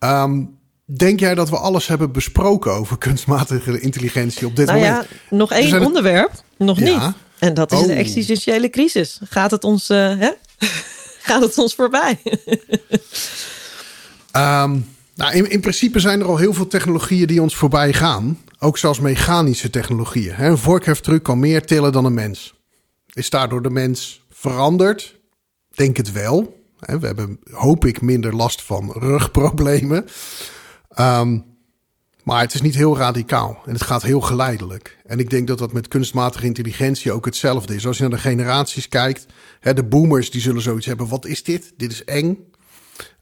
Um, Denk jij dat we alles hebben besproken over kunstmatige intelligentie op dit nou moment? Ja, nog één onderwerp, nog niet. En dat is de oh. existentiële crisis. Gaat het ons, uh, hè? Gaat het ons voorbij? um, nou, in, in, principe zijn er al heel veel technologieën die ons voorbij gaan. Ook zelfs mechanische technologieën. Een vorkheftruc kan meer tillen dan een mens. Is daardoor de mens veranderd? Denk het wel. We hebben, hoop ik, minder last van rugproblemen. Um, maar het is niet heel radicaal en het gaat heel geleidelijk. En ik denk dat dat met kunstmatige intelligentie ook hetzelfde is. Als je naar de generaties kijkt, hè, de boomers die zullen zoiets hebben. Wat is dit? Dit is eng.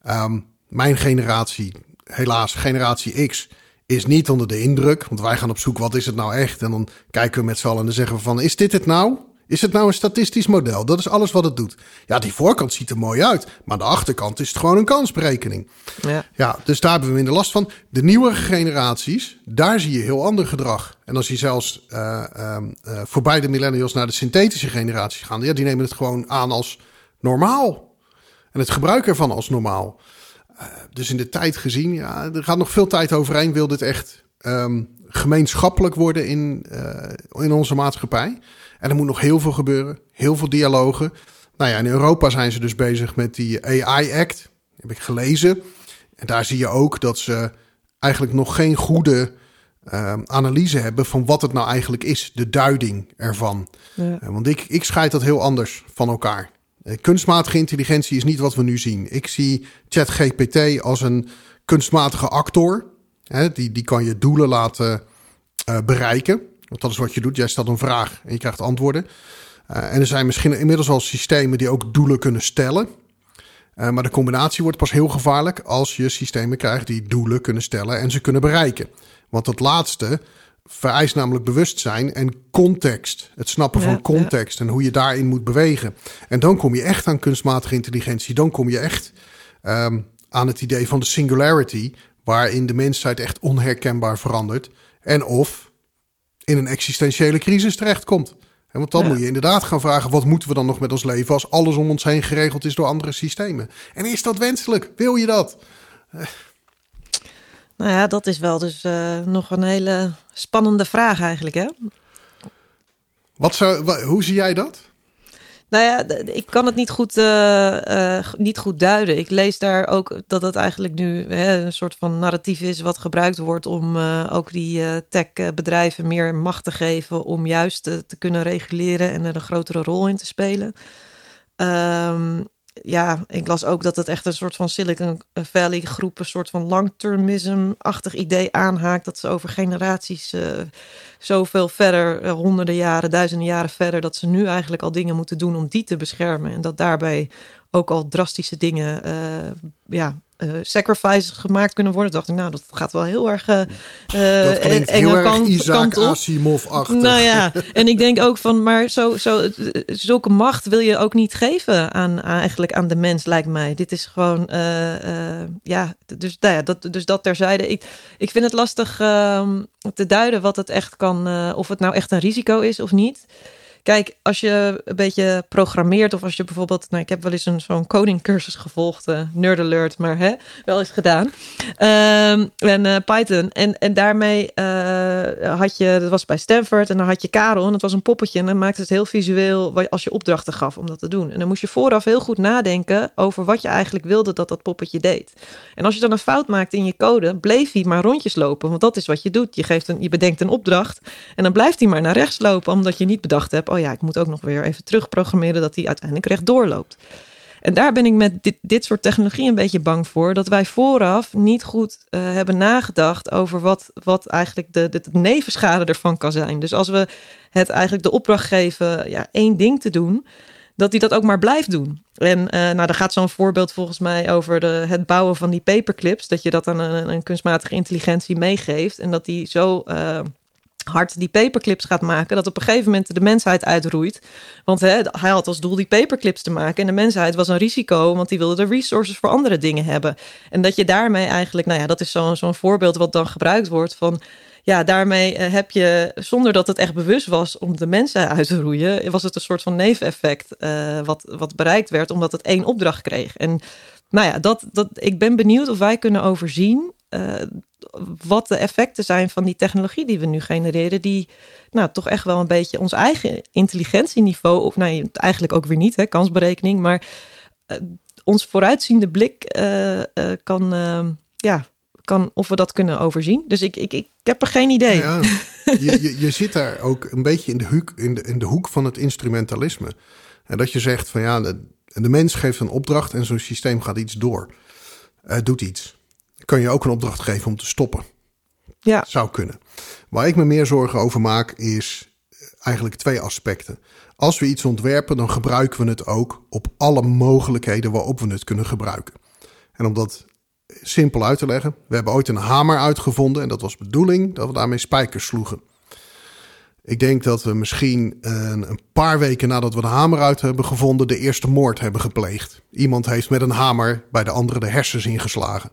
Um, mijn generatie, helaas generatie X, is niet onder de indruk. Want wij gaan op zoek, wat is het nou echt? En dan kijken we met z'n allen en dan zeggen we van, is dit het nou? Is het nou een statistisch model? Dat is alles wat het doet. Ja, die voorkant ziet er mooi uit. Maar de achterkant is het gewoon een kansberekening. Ja. ja, dus daar hebben we minder last van. De nieuwere generaties, daar zie je heel ander gedrag. En als je zelfs uh, uh, voorbij de millennials naar de synthetische generatie gaan, ja, die nemen het gewoon aan als normaal. En het gebruik ervan als normaal. Uh, dus in de tijd gezien, ja, er gaat nog veel tijd overheen. Wil dit echt um, gemeenschappelijk worden in, in onze maatschappij? En er moet nog heel veel gebeuren, heel veel dialogen. Nou ja, in Europa zijn ze dus bezig met die AI Act, heb ik gelezen. En daar zie je ook dat ze eigenlijk nog geen goede uh, analyse hebben van wat het nou eigenlijk is, de duiding ervan. Ja. Uh, want ik, ik scheid dat heel anders van elkaar. Uh, kunstmatige intelligentie is niet wat we nu zien. Ik zie ChatGPT als een kunstmatige actor. Hè, die, die kan je doelen laten bereiken. Want dat is wat je doet. Jij stelt een vraag en je krijgt antwoorden. Uh, en er zijn misschien inmiddels al systemen die ook doelen kunnen stellen. Uh, maar de combinatie wordt pas heel gevaarlijk als je systemen krijgt die doelen kunnen stellen en ze kunnen bereiken. Want dat laatste vereist namelijk bewustzijn en context. Het snappen van context en hoe je daarin moet bewegen. En dan kom je echt aan kunstmatige intelligentie. Dan kom je echt um, aan het idee van de singularity, waarin de mensheid echt onherkenbaar verandert. En of in een existentiële crisis terechtkomt. En want dan moet je inderdaad gaan vragen: wat moeten we dan nog met ons leven als alles om ons heen geregeld is door andere systemen? En is dat wenselijk? Wil je dat? Nou ja, dat is wel dus uh, nog een hele spannende vraag eigenlijk, hè? Wat zou, hoe zie jij dat? Nou ja, ik kan het niet goed, uh, niet goed duiden. Ik lees daar ook dat het eigenlijk nu hè, een soort van narratief is wat gebruikt wordt om uh, ook die techbedrijven meer macht te geven om juist te kunnen reguleren en er een grotere rol in te spelen. Um, ja, ik las ook dat het echt een soort van Silicon Valley groep, een soort van long-termism-achtig idee aanhaakt. Dat ze over generaties uh, zoveel verder, uh, honderden jaren, duizenden jaren verder, dat ze nu eigenlijk al dingen moeten doen om die te beschermen. En dat daarbij ook al drastische dingen uh, ja, sacrifices gemaakt kunnen worden. dacht ik, nou, dat gaat wel heel erg uh, dat klinkt heel erg kant, Isaac Asimov-achtig. Nou ja, en ik denk ook van, maar zo, zo, zulke macht wil je ook niet geven aan, eigenlijk aan de mens, lijkt mij. Dit is gewoon, ja, dus, nou ja, dat, dus dat terzijde. Ik, ik vind het lastig uh, te duiden wat het echt kan, of het nou echt een risico is of niet. Kijk, als je een beetje programmeert of als je bijvoorbeeld, nou, ik heb wel eens een zo'n codingcursus gevolgd, uh, nerd alert, maar hè, wel eens gedaan. Um, en uh, Python. En, en daarmee uh, had je, dat was bij Stanford, en dan had je Karel en dat was een poppetje en dan maakte het heel visueel als je opdrachten gaf om dat te doen. En dan moest je vooraf heel goed nadenken over wat je eigenlijk wilde dat dat poppetje deed. En als je dan een fout maakte in je code, bleef hij maar rondjes lopen, want dat is wat je doet. Je, geeft een, je bedenkt een opdracht en dan blijft hij maar naar rechts lopen, omdat je niet bedacht hebt, oh ja, ik moet ook nog weer even terugprogrammeren dat hij uiteindelijk rechtdoor loopt. En daar ben ik met dit, dit soort technologie een beetje bang voor. Dat wij vooraf niet goed uh, hebben nagedacht over wat, wat eigenlijk de, de, nevenschade ervan kan zijn. Dus als we het eigenlijk de opdracht geven ja, één ding te doen, dat hij dat ook maar blijft doen. En uh, nou, daar gaat zo'n voorbeeld volgens mij over de, het bouwen van die paperclips. Dat je dat aan een, kunstmatige intelligentie meegeeft. En dat die zo. Uh, hard die paperclips gaat maken, dat op een gegeven moment de mensheid uitroeit. Want hè, hij had als doel die paperclips te maken en de mensheid was een risico, want die wilde de resources voor andere dingen hebben. En dat je daarmee eigenlijk, nou ja, dat is zo'n zo'n voorbeeld wat dan gebruikt wordt van ja, daarmee eh, heb je, zonder dat het echt bewust was om de mensen uit te roeien, was het een soort van neveneffect uh, wat, wat bereikt werd, omdat het één opdracht kreeg. En nou ja, dat, dat, ik ben benieuwd of wij kunnen overzien uh, wat de effecten zijn van die technologie die we nu genereren, die nou toch echt wel een beetje ons eigen intelligentieniveau, of nou eigenlijk ook weer niet, hè, kansberekening, maar uh, ons vooruitziende blik uh, kan, ehm, ja, kan, of we dat kunnen overzien. Dus ik, ik, ik heb er geen idee. Je, je, zit daar ook een beetje in de, hoek, in, de, hoek van het instrumentalisme. En dat je zegt van ja, de, de mens geeft een opdracht en zo'n systeem gaat iets door. Doet iets kan je ook een opdracht geven om te stoppen. Ja. Zou kunnen. Waar ik me meer zorgen over maak is eh, eigenlijk twee aspecten. Als we iets ontwerpen, dan gebruiken we het ook op alle mogelijkheden waarop we het kunnen gebruiken. En om dat simpel uit te leggen, we hebben ooit een hamer uitgevonden en dat was bedoeling dat we daarmee spijkers sloegen. Ik denk dat we misschien een, een, paar weken nadat we de hamer uit hebben gevonden, de eerste moord hebben gepleegd. Iemand heeft met een hamer bij de andere de hersens ingeslagen.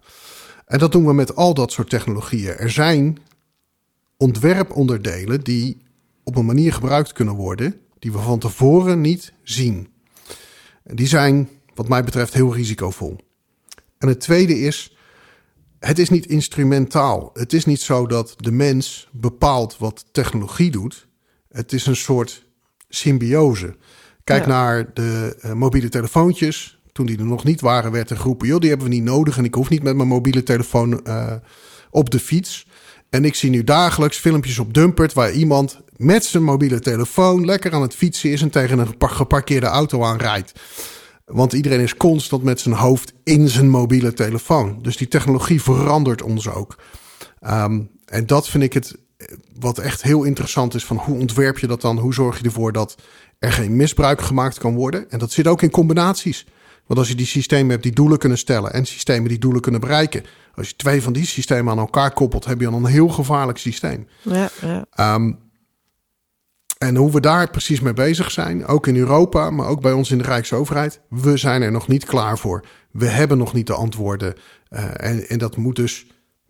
En dat doen we met al dat soort technologieën. Er zijn ontwerponderdelen die op een manier gebruikt kunnen worden die we van tevoren niet zien. En die zijn, wat mij betreft, heel risicovol. En het tweede is, het is niet instrumentaal. Het is niet zo dat de mens bepaalt wat technologie doet. Het is een soort symbiose. Kijk naar de uh, mobiele telefoontjes. Toen die er nog niet waren, werd er geroepen: joh, die hebben we niet nodig. En ik hoef niet met mijn mobiele telefoon uh, op de fiets. En ik zie nu dagelijks filmpjes op Dumpert waar iemand met zijn mobiele telefoon lekker aan het fietsen is en tegen een geparkeerde auto aanrijdt. Want iedereen is constant met zijn hoofd in zijn mobiele telefoon. Dus die technologie verandert ons ook. Um, en dat vind ik het wat echt heel interessant is van hoe ontwerp je dat dan? Hoe zorg je ervoor dat er geen misbruik gemaakt kan worden? En dat zit ook in combinaties. Want als je die systemen hebt die doelen kunnen stellen en systemen die doelen kunnen bereiken. Als je twee van die systemen aan elkaar koppelt, heb je dan een heel gevaarlijk systeem. Ja, ja. Um, en hoe we daar precies mee bezig zijn, ook in Europa, maar ook bij ons in de Rijksoverheid, we zijn er nog niet klaar voor. We hebben nog niet de antwoorden. Uh, en, en dat moet dus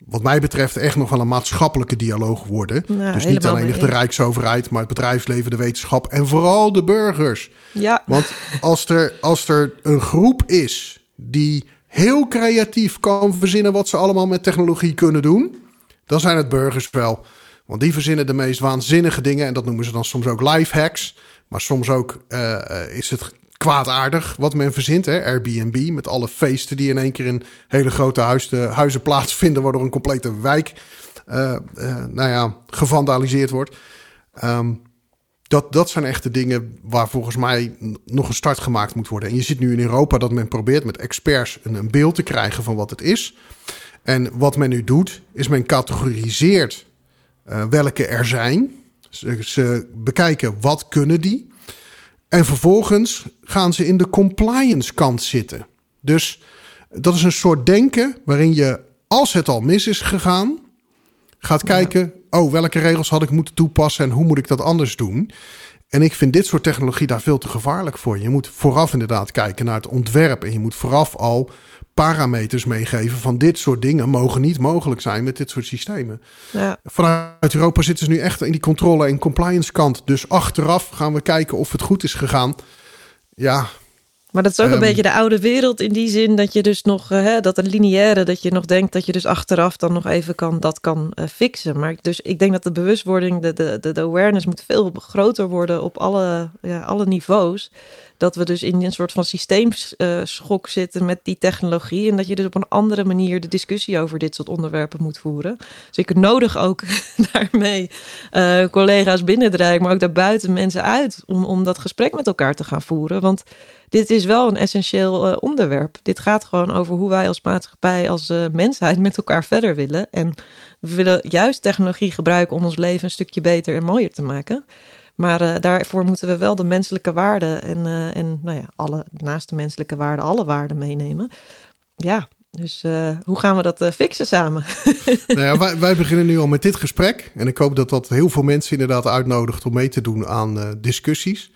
wat mij betreft echt nog wel een maatschappelijke dialoog worden. Nou, dus niet alleen de Rijksoverheid, maar het bedrijfsleven, de wetenschap en vooral de burgers. Ja. Want als er, als er een groep is die heel creatief kan verzinnen wat ze allemaal met technologie kunnen doen, dan zijn het burgers wel. Want die verzinnen de meest waanzinnige dingen en dat noemen ze dan soms ook life hacks. Maar soms ook uh, is het kwaadaardig wat men verzint. Hè? Airbnb met alle feesten die in één keer in hele grote huizen, huizen plaatsvinden, waardoor een complete wijk uh, uh, nou ja, gevandaliseerd wordt. Um, dat, dat zijn echte dingen waar volgens mij nog een start gemaakt moet worden. En je ziet nu in Europa dat men probeert met experts een, een beeld te krijgen van wat het is. En wat men nu doet, is men categoriseert welke er zijn. Ze, ze bekijken wat kunnen die. En vervolgens gaan ze in de compliance kant zitten. Dus Dat is een soort denken waarin je, als het al mis is gegaan, gaat kijken: oh, welke regels had ik moeten toepassen en hoe moet ik dat anders doen? En ik vind dit soort technologie daar veel te gevaarlijk voor. Je moet vooraf inderdaad kijken naar het ontwerp. En je moet vooraf al parameters meegeven van dit soort dingen mogen niet mogelijk zijn met dit soort systemen. Ja. Vanuit Europa zitten ze nu echt in die controle en compliance kant. Dus achteraf gaan we kijken of het goed is gegaan. Ja, maar dat is ook een ehm. beetje de oude wereld in die zin dat je dus nog, uh, hè, dat een lineaire, dat je nog denkt dat je dus achteraf dan nog even kan, dat kan uh, fixen. Maar dus ik denk dat de bewustwording, de, de, de, awareness moet veel groter worden op alle, ja, alle niveaus. Dat we dus in een soort van systeemschok zitten met die technologie. En dat je dus op een andere manier de discussie over dit soort onderwerpen moet voeren. Dus ik nodig ook daarmee collega's binnen maar ook daarbuiten mensen uit. Om, om dat gesprek met elkaar te gaan voeren. Want dit is wel een essentieel uh, onderwerp. Dit gaat gewoon over hoe wij als maatschappij, als uh, mensheid met elkaar verder willen. En we willen juist technologie gebruiken om ons leven een stukje beter en mooier te maken. Maar uh, daarvoor moeten we wel de menselijke waarden en, en nou ja, alle, naast de menselijke waarden alle waarden meenemen. Ja, dus hoe gaan we dat fixen samen? nou ja, wij, beginnen nu al met dit gesprek. En ik hoop dat dat heel veel mensen inderdaad uitnodigt om mee te doen aan discussies.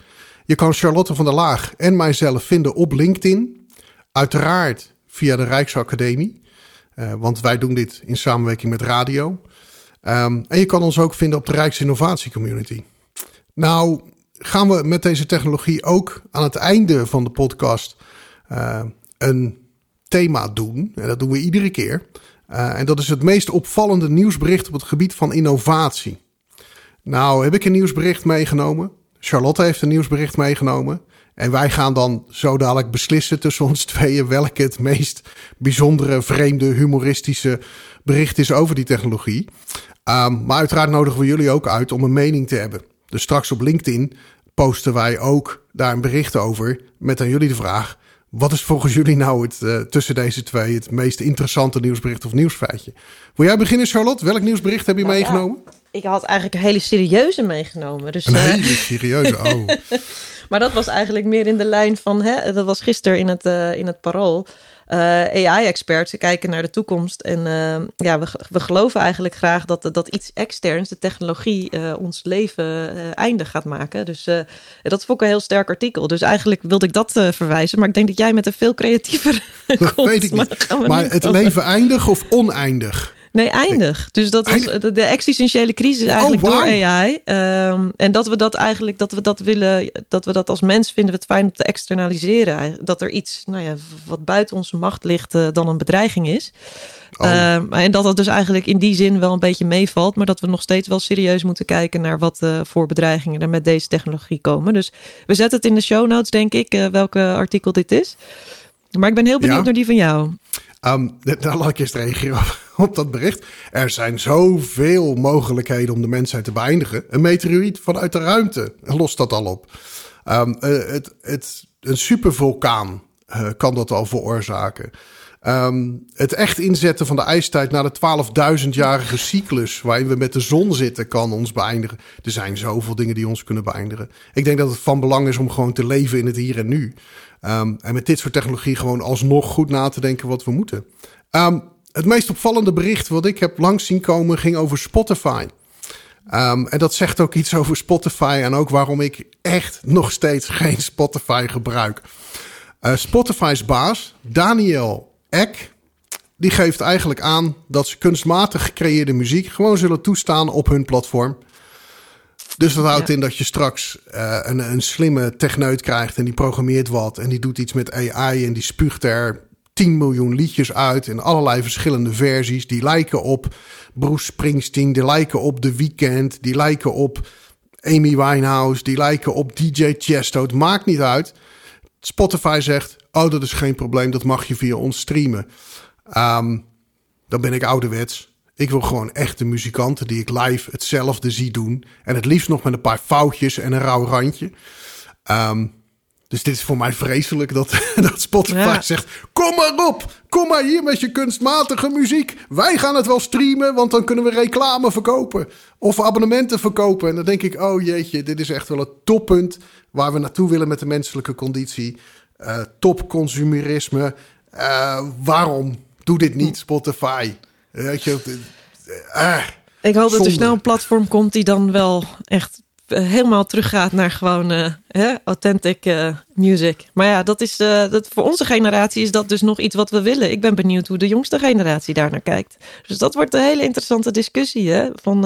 Je kan Charlotte van der Laag en mijzelf vinden op LinkedIn. Uiteraard via de Rijksacademie. Uh, want wij doen dit in samenwerking met radio. Um, en je kan ons ook vinden op de Rijksinnovatie Community. Nou, gaan we met deze technologie ook aan het einde van de podcast uh, een thema doen. En dat doen we iedere keer. Uh, en dat is het meest opvallende nieuwsbericht op het gebied van innovatie. Nou, heb ik een nieuwsbericht meegenomen. Charlotte heeft een nieuwsbericht meegenomen. En wij gaan dan zo dadelijk beslissen tussen ons tweeën welke het meest bijzondere, vreemde, humoristische bericht is over die technologie. Um, maar uiteraard nodigen we jullie ook uit om een mening te hebben. Dus straks op LinkedIn posten wij ook daar een bericht over met aan jullie de vraag: wat is volgens jullie nou het, uh, tussen deze twee het meest interessante nieuwsbericht of nieuwsfeitje? Wil jij beginnen, Charlotte? Welk nieuwsbericht heb je nou, meegenomen? ik had eigenlijk een hele serieuze meegenomen. Dus, een uh, hele serieuze, oh. maar dat was eigenlijk meer in de lijn van, hè, dat was gisteren in het, uh, in het parool. Uh, AI-experts kijken naar de toekomst. En ja, we, we geloven eigenlijk graag dat, dat iets externs, de technologie, ons leven eindig gaat maken. Dus dat vond ik een heel sterk artikel. Dus eigenlijk wilde ik dat verwijzen. Maar ik denk dat jij met een veel creatiever. Dat weet ik niet. Maar, maar het leven eindig of oneindig? Nee, eindig. Dus dat was de, de existentiële crisis oh, eigenlijk door AI. Ehm, en dat we dat eigenlijk, dat we dat willen, dat we dat als mens vinden we het fijn om te externaliseren. Dat er iets, nou ja, wat buiten onze macht ligt, uh, dan een bedreiging is. Oh. Ehm, en dat dat dus eigenlijk in die zin wel een beetje meevalt, maar dat we nog steeds wel serieus moeten kijken naar wat uh, voor bedreigingen er met deze technologie komen. Dus we zetten het in de show notes, denk ik, uh, welke artikel dit is. Maar ik ben heel benieuwd naar die van jou. Um, nou, laat ik eerst reageren op, dat bericht. Er zijn zoveel mogelijkheden om de mensheid te beëindigen. Een meteoriet vanuit de ruimte lost dat al op. Um, het, het, een supervulkaan uh, kan dat al veroorzaken. Um, het echt inzetten van de ijstijd naar de 12.000-jarige cyclus waarin we met de zon zitten, kan ons beëindigen. Er zijn zoveel dingen die ons kunnen beëindigen. Ik denk dat het van belang is om gewoon te leven in het hier en nu. Um, en met dit soort technologie gewoon alsnog goed na te denken wat we moeten. Um, het meest opvallende bericht wat ik heb langs zien komen ging over Spotify. Um, en dat zegt ook iets over Spotify en ook waarom ik echt nog steeds geen Spotify gebruik. Uh, Spotify's baas, Daniel Ek, die geeft eigenlijk aan dat ze kunstmatig gecreëerde muziek gewoon zullen toestaan op hun platform. Dus dat houdt in dat je straks uh, een, een slimme techneut krijgt en die programmeert wat en die doet iets met AI en die spuugt er 10 miljoen liedjes uit in allerlei verschillende versies. Die lijken op Bruce Springsteen, die lijken op The Weeknd, die lijken op Amy Winehouse, die lijken op DJ Chesto. Het maakt niet uit. Spotify zegt, oh dat is geen probleem, dat mag je via ons streamen. Um, dan ben ik ouderwets. Ik wil gewoon echte muzikanten die ik live hetzelfde zie doen. En het liefst nog met een paar foutjes en een rauw randje. Um, dus dit is voor mij vreselijk dat, dat Spotify zegt: Kom maar op, kom maar hier met je kunstmatige muziek. Wij gaan het wel streamen, want dan kunnen we reclame verkopen. Of abonnementen verkopen. En dan denk ik: Oh jeetje, dit is echt wel het toppunt waar we naartoe willen met de menselijke conditie. Uh, top consumerisme. Uh, waarom? Doe dit niet, Spotify. Weet je, uh, ik hoop dat er snel een platform komt die dan wel echt eh, helemaal teruggaat naar gewoon uh, hè, authentic uh, music. Maar ja, dat is, dat, voor onze generatie is dat dus nog iets wat we willen. Ik ben benieuwd hoe de jongste generatie daar naar kijkt. Dus dat wordt een hele interessante discussie. Hè? Van,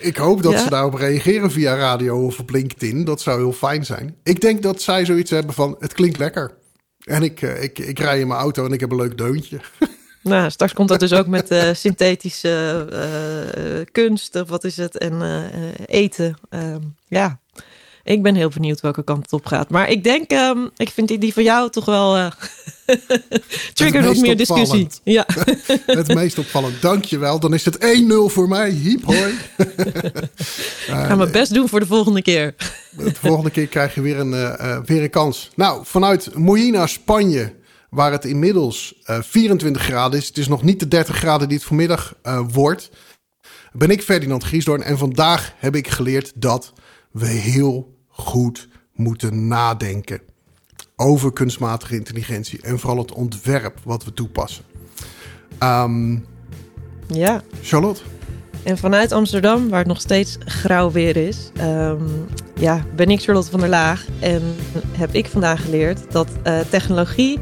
ik hoop dat ze daarop reageren via radio of op LinkedIn. Dat zou heel fijn zijn. Ik denk dat zij zoiets hebben van, het klinkt lekker. En ik, ik, ik rij in mijn auto en ik heb een leuk deuntje. Nou, straks komt dat dus ook met uh, synthetische uh, kunst, of wat is het, en eten. Ehm, ja, ik ben heel benieuwd welke kant het op gaat. Maar ik denk, um, ik vind die, die van jou toch wel trigger nog meer discussie. Ja. het meest opvallend. Dankjewel. Dan is het 1-0 voor mij. Hiep hoi. Ik ga mijn best doen voor de volgende keer. de volgende keer krijg je weer een, weer een kans. Nou, vanuit Moina, Spanje waar het inmiddels uh, 24 graden is. Het is nog niet de 30 graden die het vanmiddag uh, wordt. Ben ik Ferdinand Griesdoorn en vandaag heb ik geleerd dat we heel goed moeten nadenken over kunstmatige intelligentie en vooral het ontwerp wat we toepassen. Um, ja. Charlotte? En vanuit Amsterdam, waar het nog steeds grauw weer is, um, ja, ben ik Charlotte van der Laag. En heb ik vandaag geleerd dat uh, technologie.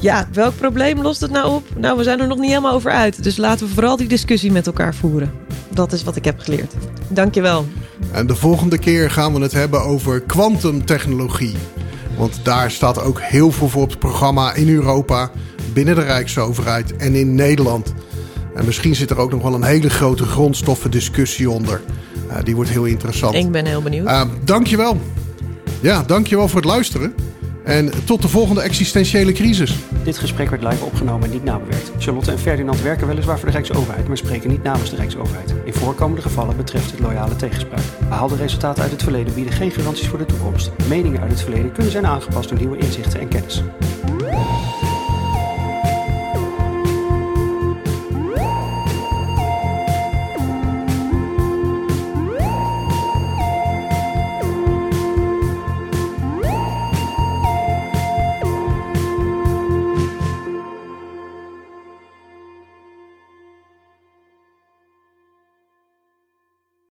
Ja, welk probleem lost het nou op? Nou, we zijn er nog niet helemaal over uit. Dus laten we vooral die discussie met elkaar voeren. Dat is wat ik heb geleerd. Dankjewel. En de volgende keer gaan we het hebben over kwantumtechnologie. Want daar staat ook heel veel voor op het programma in Europa, binnen de Rijksoverheid en in Nederland. En misschien zit er ook nog wel een hele grote grondstoffendiscussie onder. Uh, die wordt heel interessant. Ik ben heel benieuwd. Uh, dankjewel. Ja, dankjewel voor het luisteren. En tot de volgende existentiële crisis. Dit gesprek werd live opgenomen en niet nabewerkt. Charlotte en Ferdinand werken weliswaar voor de Rijksoverheid, maar spreken niet namens de Rijksoverheid. In voorkomende gevallen betreft het loyale tegenspraak. Behaalde resultaten uit het verleden bieden geen garanties voor de toekomst. Meningen uit het verleden kunnen zijn aangepast door nieuwe inzichten en kennis.